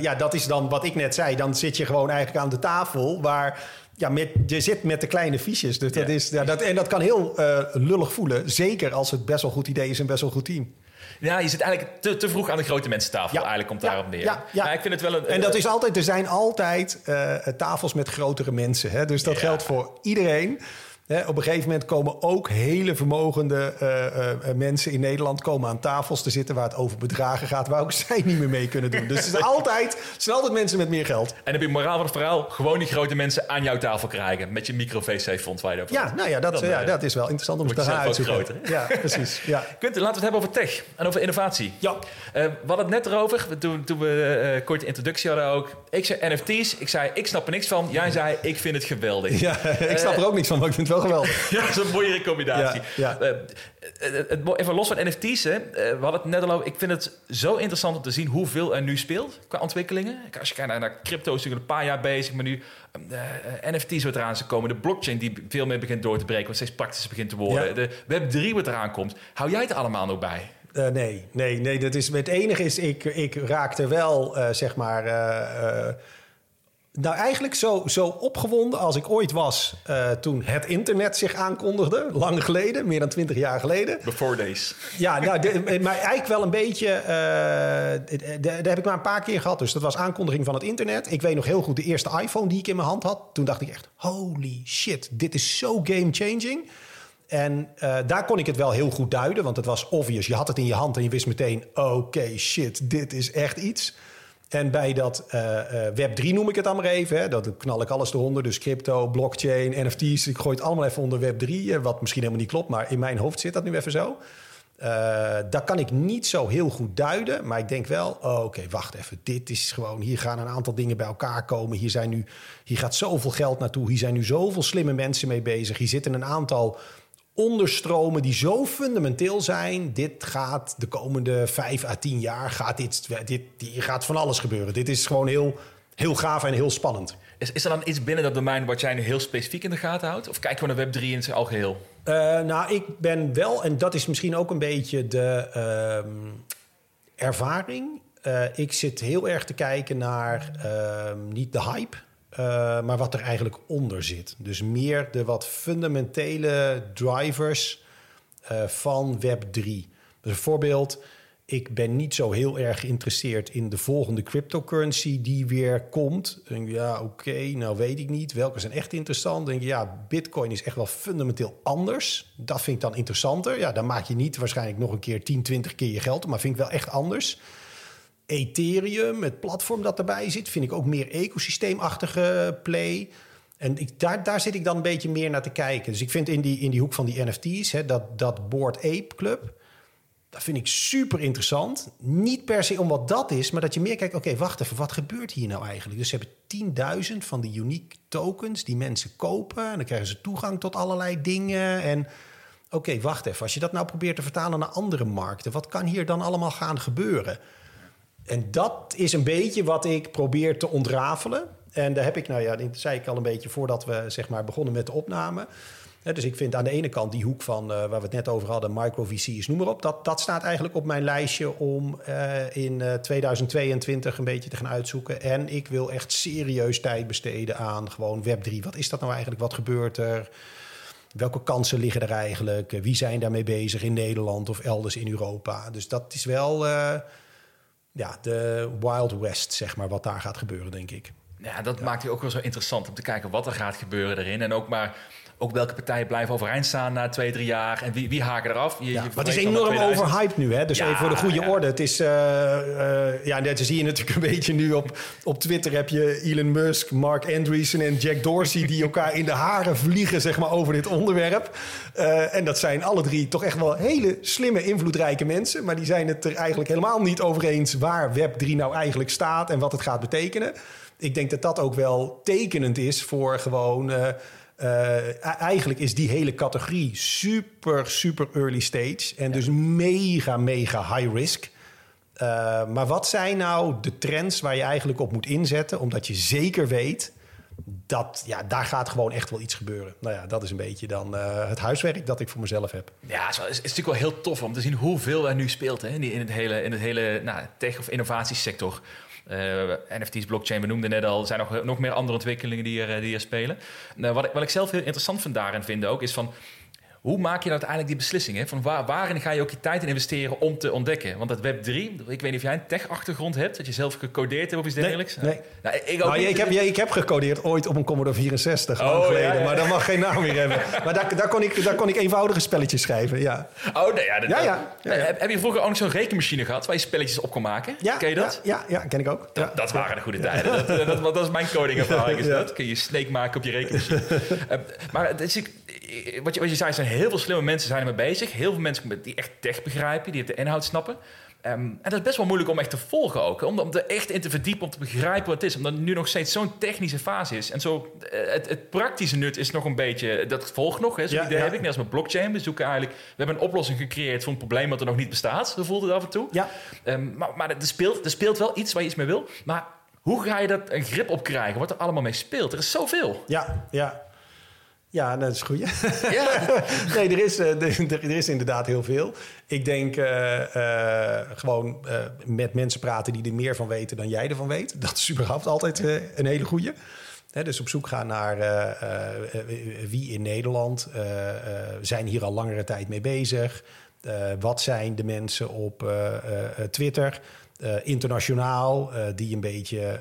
ja, dat is dan wat ik net zei. Dan zit je gewoon eigenlijk aan de tafel waar ja, met, je zit met de kleine fiches. Dus dat is, ja, dat, en dat kan heel uh, lullig voelen. Zeker als het best wel goed idee is en best wel goed team. Ja, je zit eigenlijk te, te vroeg aan de grote mensentafel. Ja. Eigenlijk komt daarop neer. Ja, ja. Maar ik vind het wel een, en dat is altijd, er zijn altijd uh, tafels met grotere mensen. Hè? Dus dat geldt voor iedereen op een gegeven moment komen ook hele vermogende uh, uh, mensen in Nederland komen aan tafels te zitten waar het over bedragen gaat, waar ook zij niet meer mee kunnen doen. Dus het, is altijd, het zijn altijd mensen met meer geld. En heb je moraal van het verhaal, gewoon die grote mensen aan jouw tafel krijgen met je micro-VC-fonds waar je over Ja, nou ja, dat, ja, dat is wel interessant om te gaan uitzoeken. Ja, precies. Ja. Quinten, laten we het hebben over tech en over innovatie. Ja. We hadden het net erover, toen, toen we kort de introductie hadden ook. Ik zei NFT's, ik zei ik snap er niks van. Jij zei ik vind het geweldig. Ja, ik snap er ook niks van, maar ik vind het wel geweldig. ja, dat is een mooie combinatie. Ja, ja. Uh, even los van NFT's, hè. We hadden het net al over. Ik vind het zo interessant om te zien hoeveel er nu speelt qua ontwikkelingen. Als je kijkt naar, naar crypto, is een paar jaar bezig, maar nu uh, NFT's wat eraan zijn komen. De blockchain die veel meer begint door te breken, wat steeds praktischer begint te worden. De Web3 wat eraan komt. Hou jij het allemaal nog bij? Uh, nee, nee, nee. Dat is, het enige is, ik, ik raakte wel, uh, zeg maar. Nou, eigenlijk zo, zo opgewonden als ik ooit was uh, toen het internet zich aankondigde. Lang geleden, meer dan twintig jaar geleden. Before days. Ja, nou, de, maar eigenlijk wel een beetje... Uh, daar heb ik maar een paar keer gehad. Dus dat was aankondiging van het internet. Ik weet nog heel goed de eerste iPhone die ik in mijn hand had. Toen dacht ik echt, holy shit, dit is zo game-changing. En uh, daar kon ik het wel heel goed duiden, want het was obvious. Je had het in je hand en je wist meteen, oké, okay, shit, dit is echt iets... En bij dat uh, uh, Web 3 noem ik het dan maar even. Hè, dat knal ik alles eronder. Dus crypto, blockchain, NFT's. Ik gooi het allemaal even onder Web 3. Wat misschien helemaal niet klopt, maar in mijn hoofd zit dat nu even zo. Uh, dat kan ik niet zo heel goed duiden. Maar ik denk wel, oh, oké, wacht even. Dit is gewoon, hier gaan een aantal dingen bij elkaar komen. Hier, zijn nu, hier gaat zoveel geld naartoe. Hier zijn nu zoveel slimme mensen mee bezig. Hier zitten een aantal onderstromen die zo fundamenteel zijn. Dit gaat de komende vijf à tien jaar gaat dit, dit, gaat van alles gebeuren. Dit is gewoon heel, heel gaaf en heel spannend. Is, is er dan iets binnen dat domein wat jij nu heel specifiek in de gaten houdt? Of kijken we naar Web3 in zijn algeheel? Uh, nou, ik ben wel, en dat is misschien ook een beetje de uh, ervaring. Uh, ik zit heel erg te kijken naar ehm, niet de hype, maar wat er eigenlijk onder zit. Dus meer de wat fundamentele drivers uh, van Web3. Dus bijvoorbeeld, ik ben niet zo heel erg geïnteresseerd in de volgende cryptocurrency die weer komt. Denk, ja, oké, nou weet ik niet. Welke zijn echt interessant? Denk ja, Bitcoin is echt wel fundamenteel anders. Dat vind ik dan interessanter. Ja, dan maak je niet waarschijnlijk nog een keer 10, 20 keer je geld, maar vind ik wel echt anders. Ethereum, het platform dat erbij zit, vind ik ook meer ecosysteemachtige play. En ik, daar, daar zit ik dan een beetje meer naar te kijken. Dus ik vind in die, in die hoek van die NFT's, hè, dat, dat Board Ape Club, dat vind ik super interessant. Niet per se om wat dat is, maar dat je meer kijkt, oké, wacht even, wat gebeurt hier nou eigenlijk? Dus ze hebben 10.000 van die unique tokens die mensen kopen. En dan krijgen ze toegang tot allerlei dingen. En oké, wacht even, als je dat nou probeert te vertalen naar andere markten, wat kan hier dan allemaal gaan gebeuren? En dat is een beetje wat ik probeer te ontrafelen. En daar heb ik, nou ja, dat zei ik al een beetje voordat we zeg maar begonnen met de opname. dus ik vind aan de ene kant die hoek van uh, waar we het net over hadden, micro-VC's, noem maar op. Dat, dat staat eigenlijk op mijn lijstje om uh, in uh, 2022 een beetje te gaan uitzoeken. En ik wil echt serieus tijd besteden aan gewoon Web3. Wat is dat nou eigenlijk? Wat gebeurt er? Welke kansen liggen er eigenlijk? Wie zijn daarmee bezig in Nederland of elders in Europa? Dus dat is wel ja, de Wild West, zeg maar, wat daar gaat gebeuren, denk ik. Ja, dat maakt het ook wel zo interessant om te kijken wat er gaat gebeuren erin. En ook maar ook welke partijen blijven overeind staan na twee, drie jaar en wie, wie haken eraf. Je, ja, maar het is enorm overhyped nu, hè? Dus even voor de goede orde. Het is, uh, uh, ja, net zie je natuurlijk een beetje nu op, op Twitter heb je Elon Musk, Mark Andreessen en Jack Dorsey die elkaar in de haren vliegen, zeg maar, over dit onderwerp. Uh, en dat zijn alle drie toch echt wel hele slimme, invloedrijke mensen, maar die zijn het er eigenlijk helemaal niet over eens waar Web3 nou eigenlijk staat en wat het gaat betekenen. Ik denk dat dat ook wel tekenend is voor gewoon uh, eigenlijk is die hele categorie super, super early stage. En dus mega, mega high risk. Uh, maar wat zijn nou de trends waar je eigenlijk op moet inzetten? Omdat je zeker weet dat ja, daar gaat gewoon echt wel iets gebeuren. Nou ja, dat is een beetje dan uh, het huiswerk dat ik voor mezelf heb. Ja, het is, is, natuurlijk wel heel tof om te zien hoeveel er nu speelt hè, in het hele, in het hele nou, tech- of innovatiesector. Uh, NFT's, blockchain, we noemden net al. Er zijn nog, nog meer andere ontwikkelingen die er, die er spelen. Uh, wat, ik, wat ik zelf heel interessant vind daarin vinden ook, is van... Hoe maak je nou uiteindelijk die beslissing? Hè? Van waar, waarin ga je ook je tijd in investeren om te ontdekken? Want dat Web 3, ik weet niet of jij een tech-achtergrond hebt, dat je zelf gecodeerd hebt of iets dergelijks. Nee. Nou, ik, ook nou, ik, heb, ik heb gecodeerd ooit op een Commodore 64 oh, geleden, ja, ja. maar dat mag geen naam meer hebben. Maar daar, daar, kon ik, daar kon ik eenvoudige spelletjes schrijven. Ja. Oh, nee, ja, dat, ja, ja, Heb, heb, je vroeger ook nog zo'n rekenmachine gehad waar je spelletjes op kon maken? Ja, ken je dat? Ja, ja, ken ik ook. Dat, dat waren de goede tijden. Dat, dat, dat, is mijn coding-ervaring. Is dat? Kun je snake maken op je rekenmachine. uh, maar dus ik, wat, je, wat je zei, zijn heel veel slimme mensen zijn ermee bezig. Heel veel mensen die echt tech begrijpen, die de inhoud snappen. Um, en dat is best wel moeilijk om echt te volgen ook. Om, om er echt in te verdiepen, om te begrijpen wat het is. Omdat het nu nog steeds zo'n technische fase is. En zo, het, het, praktische nut is nog een beetje... Dat volgt nog, hè, zo'n idee heb ik. Net als met blockchain. We zoeken eigenlijk... We hebben een oplossing gecreëerd voor een probleem wat er nog niet bestaat. Zo voelt het af en toe. Ja. Um, maar maar er, speelt, er speelt wel iets waar je iets mee wil. Maar hoe ga je dat een grip op krijgen? Wat er allemaal mee speelt? Er is zoveel. Ja, ja. Ja, dat is goed. Ja. nee, er is, uh, er, is inderdaad heel veel. Ik denk uh, uh, gewoon met mensen praten die er meer van weten dan jij ervan weet. Dat is überhaupt altijd een hele goede. dus op zoek gaan naar wie in Nederland zijn hier al langere tijd mee bezig. wat zijn de mensen op Twitter, internationaal, die een beetje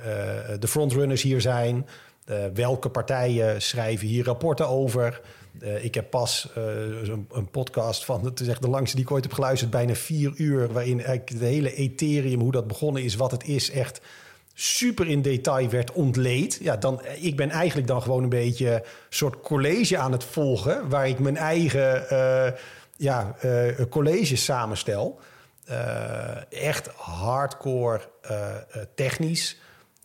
de frontrunners hier zijn. Uh, welke partijen schrijven hier rapporten over? Uh, ik heb pas een, een, podcast van, het is echt de langste die ik ooit heb geluisterd, bijna vier uur, waarin eigenlijk de hele Ethereum, hoe dat begonnen is, wat het is, echt super in detail werd ontleed. Ja, dan, ik ben eigenlijk dan gewoon een beetje een soort college aan het volgen, waar ik mijn eigen ja, college samenstel. echt hardcore technisch.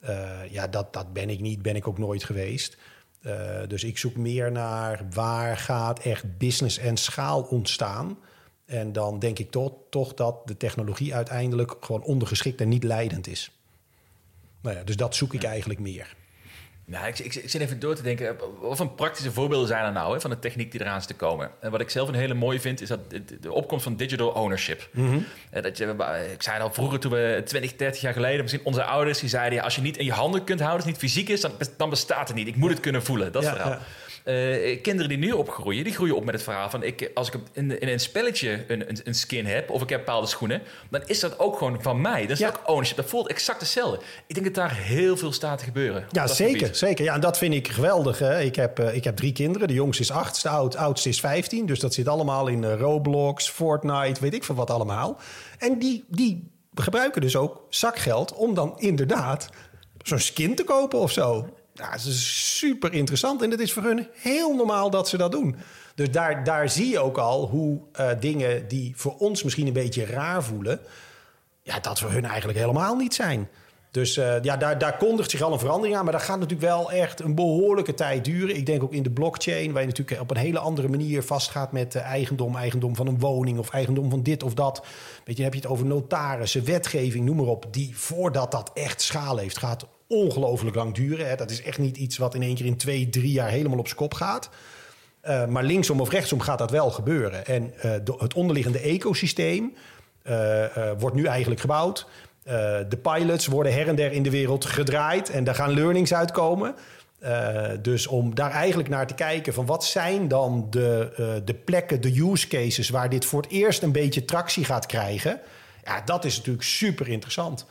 Uh, ja, dat, dat ben ik niet, ben ik ook nooit geweest. Uh, dus ik zoek meer naar waar gaat echt business en schaal ontstaan. En dan denk ik toch, toch dat de technologie uiteindelijk gewoon ondergeschikt en niet leidend is. Nou ja, dus dat zoek ik eigenlijk meer. Nou, ik, ik, ik, zit even door te denken. Wat voor praktische voorbeelden zijn er nou hè, van de techniek die eraan is te komen? En wat ik zelf een hele mooie vind, is dat de, opkomst van digital ownership. Mm dat je, ik zei al vroeger, toen we 20, 30 jaar geleden, misschien onze ouders, die zeiden: als je niet in je handen kunt houden, als het niet fysiek is, dan, dan bestaat het niet. Ik moet het kunnen voelen. Dat ja, verhaal. Ja. Uh, kinderen die nu opgroeien, die groeien op met het verhaal van... Ik, als ik in, in een spelletje een, een, een, skin heb of ik heb bepaalde schoenen... dan is dat ook gewoon van mij. Dat is ook ownership. Dat voelt exact hetzelfde. Ik denk dat daar heel veel staat te gebeuren. Ja, zeker. zeker. Ja, en dat vind ik geweldig. Hè. Ik, heb, uh, ik heb drie kinderen. De jongste is acht, de oud, oudste is 15. Dus dat zit allemaal in uh, Roblox, Fortnite, weet ik veel wat allemaal. En die, die gebruiken dus ook zakgeld om dan inderdaad zo'n skin te kopen of zo. Ja, het is super interessant en het is voor hun heel normaal dat ze dat doen. Dus daar, daar zie je ook al hoe uh, dingen die voor ons misschien een beetje raar voelen, ja, dat voor hun eigenlijk helemaal niet zijn. Dus uh, ja, daar, daar kondigt zich al een verandering aan. Maar dat gaat natuurlijk wel echt een behoorlijke tijd duren. Ik denk ook in de blockchain, waar je natuurlijk op een hele andere manier vastgaat met uh, eigendom, eigendom van een woning of eigendom van dit of dat. Weet je, heb je het over notarissen, wetgeving, noem maar op. Die voordat dat echt schaal heeft, gaat ongelooflijk lang duren. Hè. Dat is echt niet iets wat in één keer in twee, drie jaar helemaal op kop gaat. Uh, maar linksom of rechtsom gaat dat wel gebeuren. En uh, het onderliggende ecosysteem uh, wordt nu eigenlijk gebouwd. de pilots worden her en der in de wereld gedraaid en daar gaan learnings uitkomen. dus om daar eigenlijk naar te kijken van wat zijn dan de, de plekken, de use cases waar dit voor het eerst een beetje tractie gaat krijgen. Ja, dat is natuurlijk super interessant.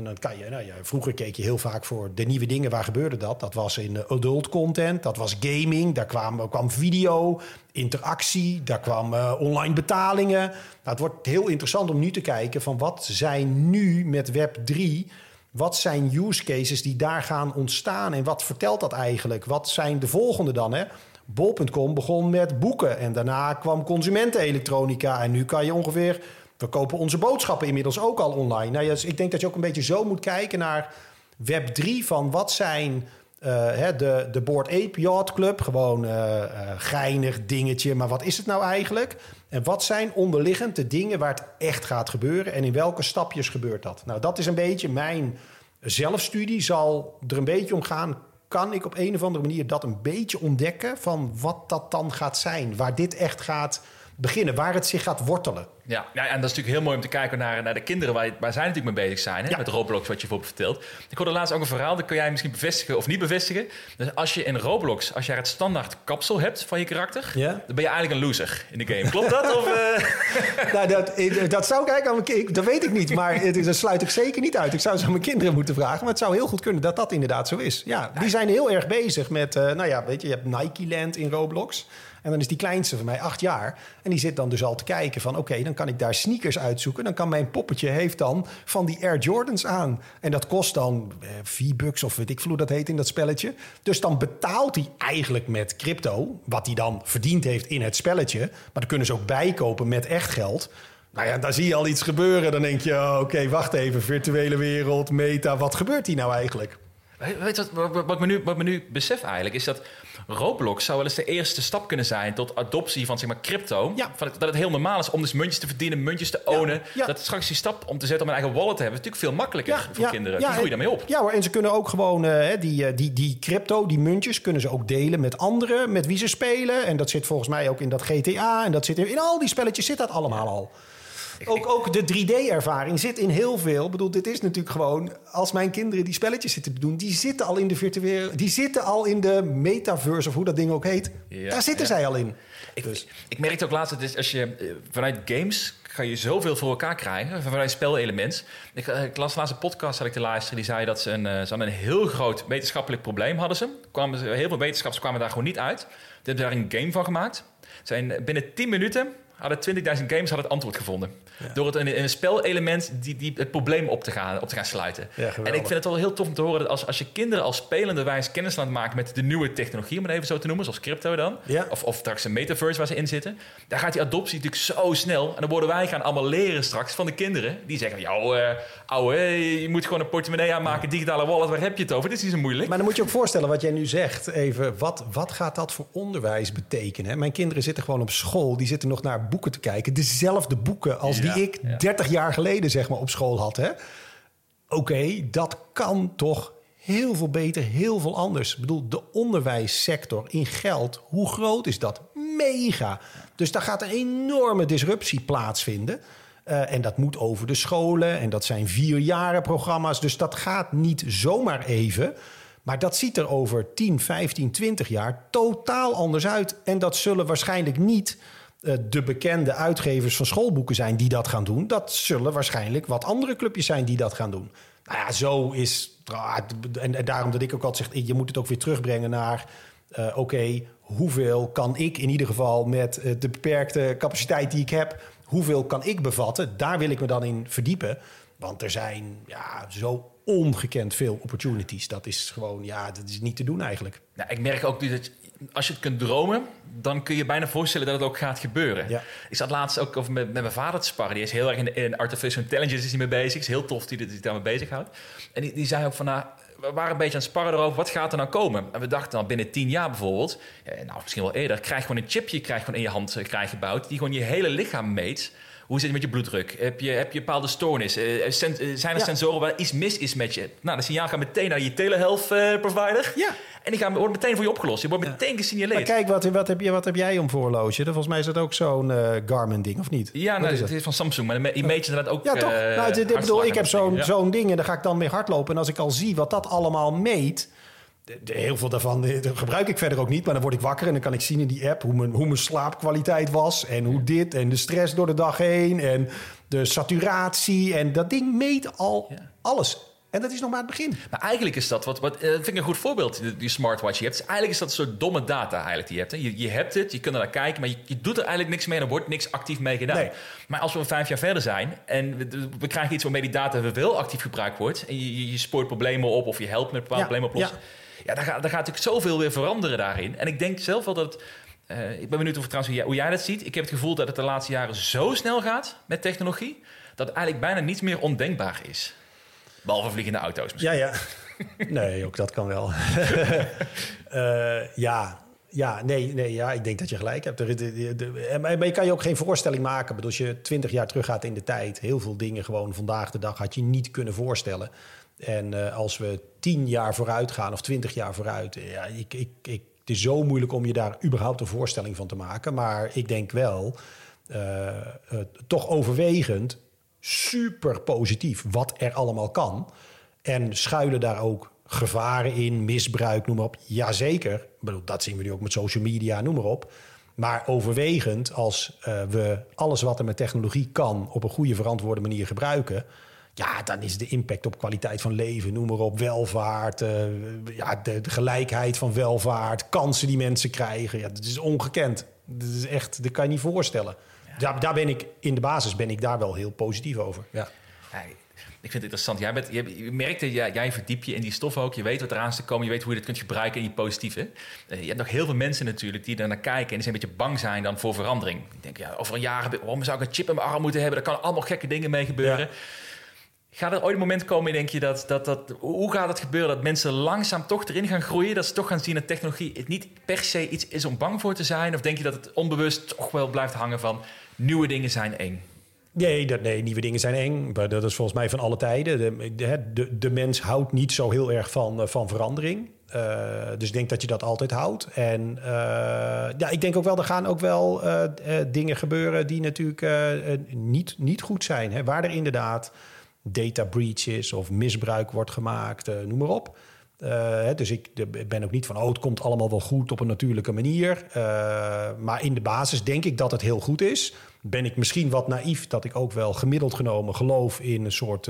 En dan kan je, nou ja, vroeger keek je heel vaak voor de nieuwe dingen. Waar gebeurde dat? Dat was in adult content, dat was gaming, daar kwam, kwam video, interactie, daar kwam online betalingen. Nou, het wordt heel interessant om nu te kijken van wat zijn nu met Web 3 wat zijn use cases die daar gaan ontstaan en wat vertelt dat eigenlijk? Wat zijn de volgende dan? Hè? Bol.com begon met boeken en daarna kwam consumentenelektronica. En nu kan je ongeveer. We kopen onze boodschappen inmiddels ook al online. Nou, dus ik denk dat je ook een beetje zo moet kijken naar Web 3 van wat zijn. Uh, de, de Board Ape Yacht Club, gewoon uh, uh, geinig dingetje. Maar wat is het nou eigenlijk? En wat zijn onderliggend de dingen waar het echt gaat gebeuren? En in welke stapjes gebeurt dat? Nou, dat is een beetje mijn zelfstudie. Zal er een beetje om gaan kan ik op een of andere manier dat een beetje ontdekken van wat dat dan gaat zijn, waar dit echt gaat beginnen, waar het zich gaat wortelen. Ja, ja, en dat is natuurlijk heel mooi om te kijken naar, naar de kinderen waar, waar zij natuurlijk mee bezig zijn. Hè? Met Roblox, wat je voor vertelt. Ik hoorde laatst ook een verhaal, dat kun jij misschien bevestigen of niet bevestigen. Dus als je in Roblox, als jij het standaard kapsel hebt van je karakter, ja. dan ben je eigenlijk een loser in de game. Klopt dat? of, uh... nou, dat, dat zou ik eigenlijk, dat weet ik niet, maar dat sluit ik zeker niet uit. Ik zou zo mijn kinderen moeten vragen, maar het zou heel goed kunnen dat dat inderdaad zo is. Ja, die zijn heel erg bezig met, uh, nou ja, weet je, je hebt Nike Land in Roblox. En dan is die kleinste van mij acht jaar. En die zit dan dus al te kijken van... oké, dan kan ik daar sneakers uitzoeken. Dan kan mijn poppetje heeft dan van die Air Jordans aan. En dat kost dan eh, 4 bucks of weet ik veel hoe dat heet in dat spelletje. Dus dan betaalt hij eigenlijk met crypto... wat hij dan verdiend heeft in het spelletje. Maar dan kunnen ze ook bijkopen met echt geld... Nou ja, daar zie je al iets gebeuren. Dan denk je, oh, oké, wacht even, virtuele wereld, meta, wat gebeurt hier nou eigenlijk? Weet wat, wat, wat, me nu, wat me nu besef eigenlijk, is dat Roblox zou wel eens de eerste stap kunnen zijn tot adoptie van zeg maar crypto. Ja. Van dat het heel normaal is om dus muntjes te verdienen, muntjes te ownen. Ja, Dat straks die stap om te zetten om een eigen wallet te hebben, is natuurlijk veel makkelijker voor kinderen. Hoe groei je daarmee op? Ja hoor, en ze kunnen ook gewoon uh, die, die, die crypto, die muntjes, kunnen ze ook delen met anderen, met wie ze spelen. En dat zit volgens mij ook in dat GTA en dat zit in, in al die spelletjes zit dat allemaal al. Ook, ook de 3D-ervaring zit in heel veel. Ik bedoel, dit is natuurlijk gewoon... als mijn kinderen die spelletjes zitten te doen... die zitten al in de virtuele... die zitten al in de metaverse, of hoe dat ding ook heet. Daar zitten zij al in. Ik, dus. ik merkte ook laatst... dat als je eh, vanuit games kan je zoveel voor elkaar krijgen. Vanuit spelelement. Ik, eh, ik las laatst een podcast had ik te luisteren. Die zei dat ze een, eh, ze een heel groot wetenschappelijk probleem hadden ze. Kwamen, heel veel wetenschappers kwamen daar gewoon niet uit. Die hebben daar een game van gemaakt. Zijn binnen 10 minuten hadden 20.000 games hadden het antwoord gevonden. Door het in, een spelelement die, die het probleem op te gaan, op te gaan sluiten. en ik vind het wel heel tof om te horen dat als, als je kinderen als spelende wijze kennis laat maken met de nieuwe technologie, om het even zo te noemen, zoals crypto dan. Of, of straks een metaverse waar ze in zitten. Daar gaat die adoptie natuurlijk zo snel. En dan worden wij gaan allemaal leren straks van de kinderen. Die zeggen, jou, uh, ouwe, je moet gewoon een portemonnee aanmaken, digitale wallet, waar heb je het over? Dit is niet zo moeilijk. Maar dan moet je ook voorstellen wat jij nu zegt. Even, wat, wat gaat dat voor onderwijs betekenen? Mijn kinderen zitten gewoon op school, die zitten nog naar boeken te kijken. Dezelfde boeken als die ik 30 jaar geleden zeg maar, op school had. Oké, dat kan toch heel veel beter, heel veel anders. Ik bedoel, de onderwijssector in geld, hoe groot is dat? Mega. Dus daar gaat een enorme disruptie plaatsvinden. Uh, en dat moet over de scholen en dat zijn vierjaren programma's. Dus dat gaat niet zomaar even. Maar dat ziet er over 10, 15, 20 jaar totaal anders uit. En dat zullen waarschijnlijk niet eh, de bekende uitgevers van schoolboeken zijn die dat gaan doen. Dat zullen waarschijnlijk wat andere clubjes zijn die dat gaan doen. Nou ja, zo is. En, daarom dat ik ook altijd zeg: je moet het ook weer terugbrengen naar. Uh, Oké, hoeveel kan ik in ieder geval met uh, de beperkte capaciteit die ik heb, hoeveel kan ik bevatten? Daar wil ik me dan in verdiepen. Want er zijn ja, zo ongekend veel opportunities. Dat is gewoon, ja, dat is niet te doen eigenlijk. Nou, ik merk ook dat als je het kunt dromen, dan kun je bijna voorstellen dat het ook gaat gebeuren. Ja. Ik zat laatst ook over met, met mijn vader te sparren. Die is heel erg in, in artificial intelligence is hij mee bezig. is heel tof die, die daarmee bezighoudt. En die, die zei ook van, nou, we waren een beetje aan het sparren erover, wat gaat er nou komen? En we dachten dan binnen tien jaar bijvoorbeeld, nou misschien wel eerder, krijg gewoon een chipje krijg gewoon in je hand eh, krijg gebouwd, die gewoon je hele lichaam meet. Hoe zit het met je bloeddruk? Heb je, heb je bepaalde stoornissen? Uh, zijn er sensoren waar iets mis is met je? Nou, dat signaal gaat meteen naar je telehealth provider. Ja. En die gaan, wordt meteen voor je opgelost. Je wordt meteen gesignaleerd. Maar kijk, wat, wat, heb je, wat heb jij om voor horloge? Volgens mij is dat ook zo'n Garmin-ding, of niet? Ja, nou, het is van Samsung, maar die meet je inderdaad ook. Ja, toch? Nou, dit, bedoel, ik heb zo'n zo'n ding en daar ga ik dan mee hardlopen. En als ik al zie wat dat allemaal meet heel veel daarvan gebruik ik verder ook niet. Maar dan word ik wakker en dan kan ik zien in die app hoe mijn, hoe mijn slaapkwaliteit was. En hoe dit en de stress door de dag heen. En de saturatie. En dat ding meet al alles. En dat is nog maar het begin. Maar eigenlijk is dat, wat, wat uh, vind ik een goed voorbeeld, die, die smartwatch je hebt. eigenlijk is dat een soort domme data eigenlijk die je hebt. Hè. Je, je hebt het, je kunt er naar kijken, maar je, je, doet er eigenlijk niks mee en er wordt niks actief mee gedaan. Nee. Maar als we vijf jaar verder zijn en we, we, krijgen iets waarmee die data wel actief gebruikt wordt en je, je, spoort problemen op of je helpt met bepaalde problemen oplossen. Ja, ja dan, gaat, dan gaat natuurlijk zoveel weer veranderen daarin. En ik denk zelf wel dat... Uh, ik ben benieuwd of, trouwens, hoe jij, hoe jij dat ziet. Ik heb het gevoel dat het de laatste jaren zo snel gaat met technologie... dat eigenlijk bijna niets meer ondenkbaar is. Behalve vliegende auto's misschien. Ja, ja. Nee, ook dat kan wel. uh, ja, ja, nee, nee, ja, ik denk dat je gelijk hebt. De, de, de, maar je kan je ook geen voorstelling maken. Bedoel, als je twintig jaar terug gaat in de tijd... heel veel dingen gewoon vandaag de dag had je niet kunnen voorstellen. En uh, als we tien jaar vooruit gaan of twintig jaar vooruit... Ja, ik, ik, ik, het is zo moeilijk om je daar überhaupt een voorstelling van te maken. Maar ik denk wel, uh, toch overwegend super positief wat er allemaal kan. En schuilen daar ook gevaren in, misbruik, noem maar op. Jazeker, bedoel, dat zien we nu ook met social media, noem maar op. Maar overwegend, als we alles wat er met technologie kan... op een goede, verantwoorde manier gebruiken... ja, dan is de impact op kwaliteit van leven, noem maar op... welvaart, uh, ja, de, de, gelijkheid van welvaart, kansen die mensen krijgen... Ja, dat is ongekend. Dat is echt, dat kan je niet voorstellen daar, daar ben ik in de basis ben ik daar wel heel positief over. Ja. ik vind het interessant. Jij, bent, je, merkt dat jij, jij verdiep je in die stof ook. Je weet wat eraan te komen. Je weet hoe je dat kunt gebruiken in je positieve. Uh, je hebt nog heel veel mensen natuurlijk die er naar kijken... en die zijn een beetje bang zijn dan voor verandering. Die denken, ja, over een jaar... waarom zou ik een chip in mijn arm moeten hebben? Daar kan allemaal gekke dingen mee gebeuren. Ja. Gaat er ooit een moment komen, denk je, dat, dat, dat... Hoe gaat het gebeuren dat mensen langzaam toch erin gaan groeien? Dat ze toch gaan zien dat technologie het niet per se iets is om bang voor te zijn? Of denk je dat het onbewust toch wel blijft hangen van nieuwe dingen zijn eng. Nee, dat, nee, nieuwe dingen zijn eng. Dat is volgens mij van alle tijden. De, de, mens houdt niet zo heel erg van, eh, van verandering. Uh, dus ik denk dat je dat altijd houdt. En uh, ja, ik denk ook wel, er gaan ook wel dingen gebeuren die natuurlijk niet, niet goed zijn. Hè? Waar er inderdaad data breaches of misbruik wordt gemaakt, noem maar op. Uh, dus ik ben ook niet van, oh, het komt allemaal wel goed op een natuurlijke manier. Uh, maar in de basis denk ik dat het heel goed is. Ben ik misschien wat naïef dat ik ook wel gemiddeld genomen geloof in een soort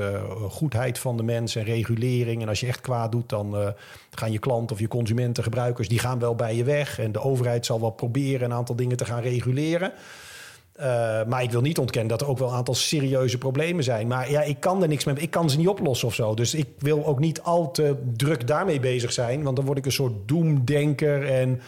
goedheid van de mens en regulering. En als je echt kwaad doet, dan gaan je klanten of je consumenten, gebruikers, die gaan wel bij je weg. En de overheid zal wel proberen een aantal dingen te gaan reguleren. Uh, maar ik wil niet ontkennen dat er ook wel een aantal serieuze problemen zijn. Maar ja, ik kan er niks mee. Ik kan ze niet oplossen of zo. Dus ik wil ook niet al te druk daarmee bezig zijn. Want dan word ik een soort doemdenker. En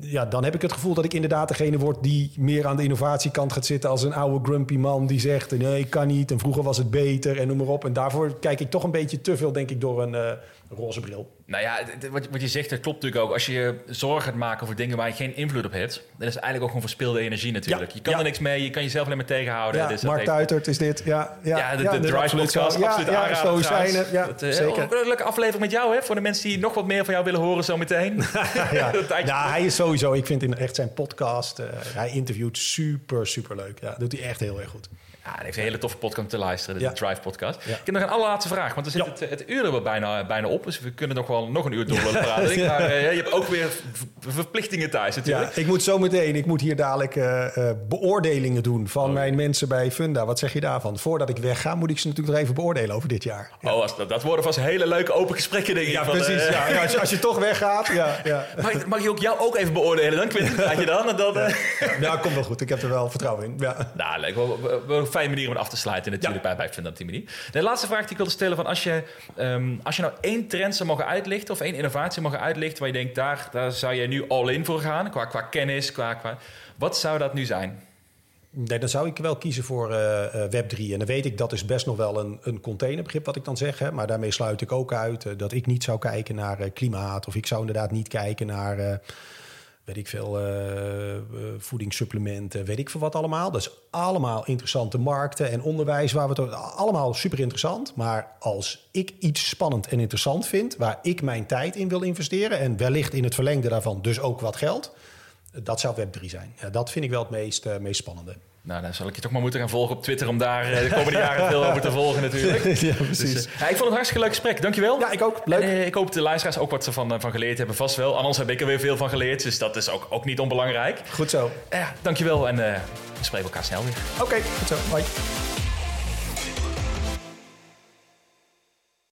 ja, dan heb ik het gevoel dat ik inderdaad degene word die meer aan de innovatiekant gaat zitten als een oude grumpy man die zegt: nee, ik kan niet. En vroeger was het beter en noem maar op. En daarvoor kijk ik toch een beetje te veel, denk ik, door een uh, roze bril. Nou ja, wat, wat je zegt, dat klopt natuurlijk ook. Als je je zorgen gaat maken voor dingen waar je geen invloed op hebt, dan is het eigenlijk ook gewoon verspilde energie natuurlijk. je kan er niks mee, je kan jezelf alleen maar tegenhouden. Ja, dus Mark Tuitert is dit. Ja, ja, ja de, de, de Drive podcast, absoluut ja, zo zijn. Ja, dat, uh, zeker. Een leuke aflevering met jou, hè, voor de mensen die nog wat meer van jou willen horen zo meteen. ja, ja hij is sowieso, ik vind in echt zijn podcast, uh, hij interviewt super, super leuk. Ja, doet hij echt heel erg goed. Ja, heeft een hele toffe podcast te luisteren, de Drive podcast. Ik heb nog een allerlaatste vraag, want er zit het, het, uur er bijna, bijna op. Dus we kunnen nog wel nog een uur door praten. Maar uh, je hebt ook weer verplichtingen thuis natuurlijk. Ik moet zo meteen, ik moet hier dadelijk uh, uh, beoordelingen doen van oh. mijn mensen bij Funda. Wat zeg je daarvan? Voordat ik wegga, moet ik ze natuurlijk nog even beoordelen over dit jaar. Ja. Oh, als, dat, dat worden vast hele leuke open gesprekken, denk ik. Ja, van, precies. ja, als, je, als je toch weggaat, ja. ja. Mag, mag je ook jou ook even beoordelen dan, Quinten? Laat je dan? En dan ja. komt wel goed. Ik heb er wel vertrouwen in. Ja. Nou, leuk. Een fijne manier om af te sluiten natuurlijk ja. bij, bij Funda op die manier. De laatste vraag die ik wilde stellen, van als je, um, als je nou één trend zou mogen uitlichten of één innovatie mogen uitlichten waar je denkt, daar, daar zou je nu all in voor gaan, qua, qua kennis, qua, qua... Wat zou dat nu zijn? Nee, dan zou ik wel kiezen voor uh, Web3. En dan weet ik, dat is best nog wel een, een containerbegrip wat ik dan zeg. Hè. Maar daarmee sluit ik ook uit uh, dat ik niet zou kijken naar uh, klimaat. Of ik zou inderdaad niet kijken naar weet ik veel, uh, voedingssupplementen, weet ik veel wat allemaal. Dat is allemaal interessante markten en onderwijs waar we het allemaal super interessant. Maar als ik iets spannend en interessant vind, waar ik mijn tijd in wil investeren en wellicht in het verlengde daarvan dus ook wat geld, dat zou Web3 zijn. Dat vind ik wel het meest, uh, meest spannende. Nou, dan zal ik je toch maar moeten gaan volgen op Twitter om daar eh, de komende jaren veel over te volgen natuurlijk. ja, precies. Dus, uh, ik vond het een hartstikke leuk gesprek. Dankjewel. Ja, ik ook. Leuk. En, uh, ik hoop de luisteraars ook wat van, van geleerd hebben. Vast wel. Anders heb ik er weer veel van geleerd. Dus dat is ook, ook niet onbelangrijk. Goed zo. Ja, dankjewel en we spreken elkaar snel weer. Oké, okay, goed zo. Bye.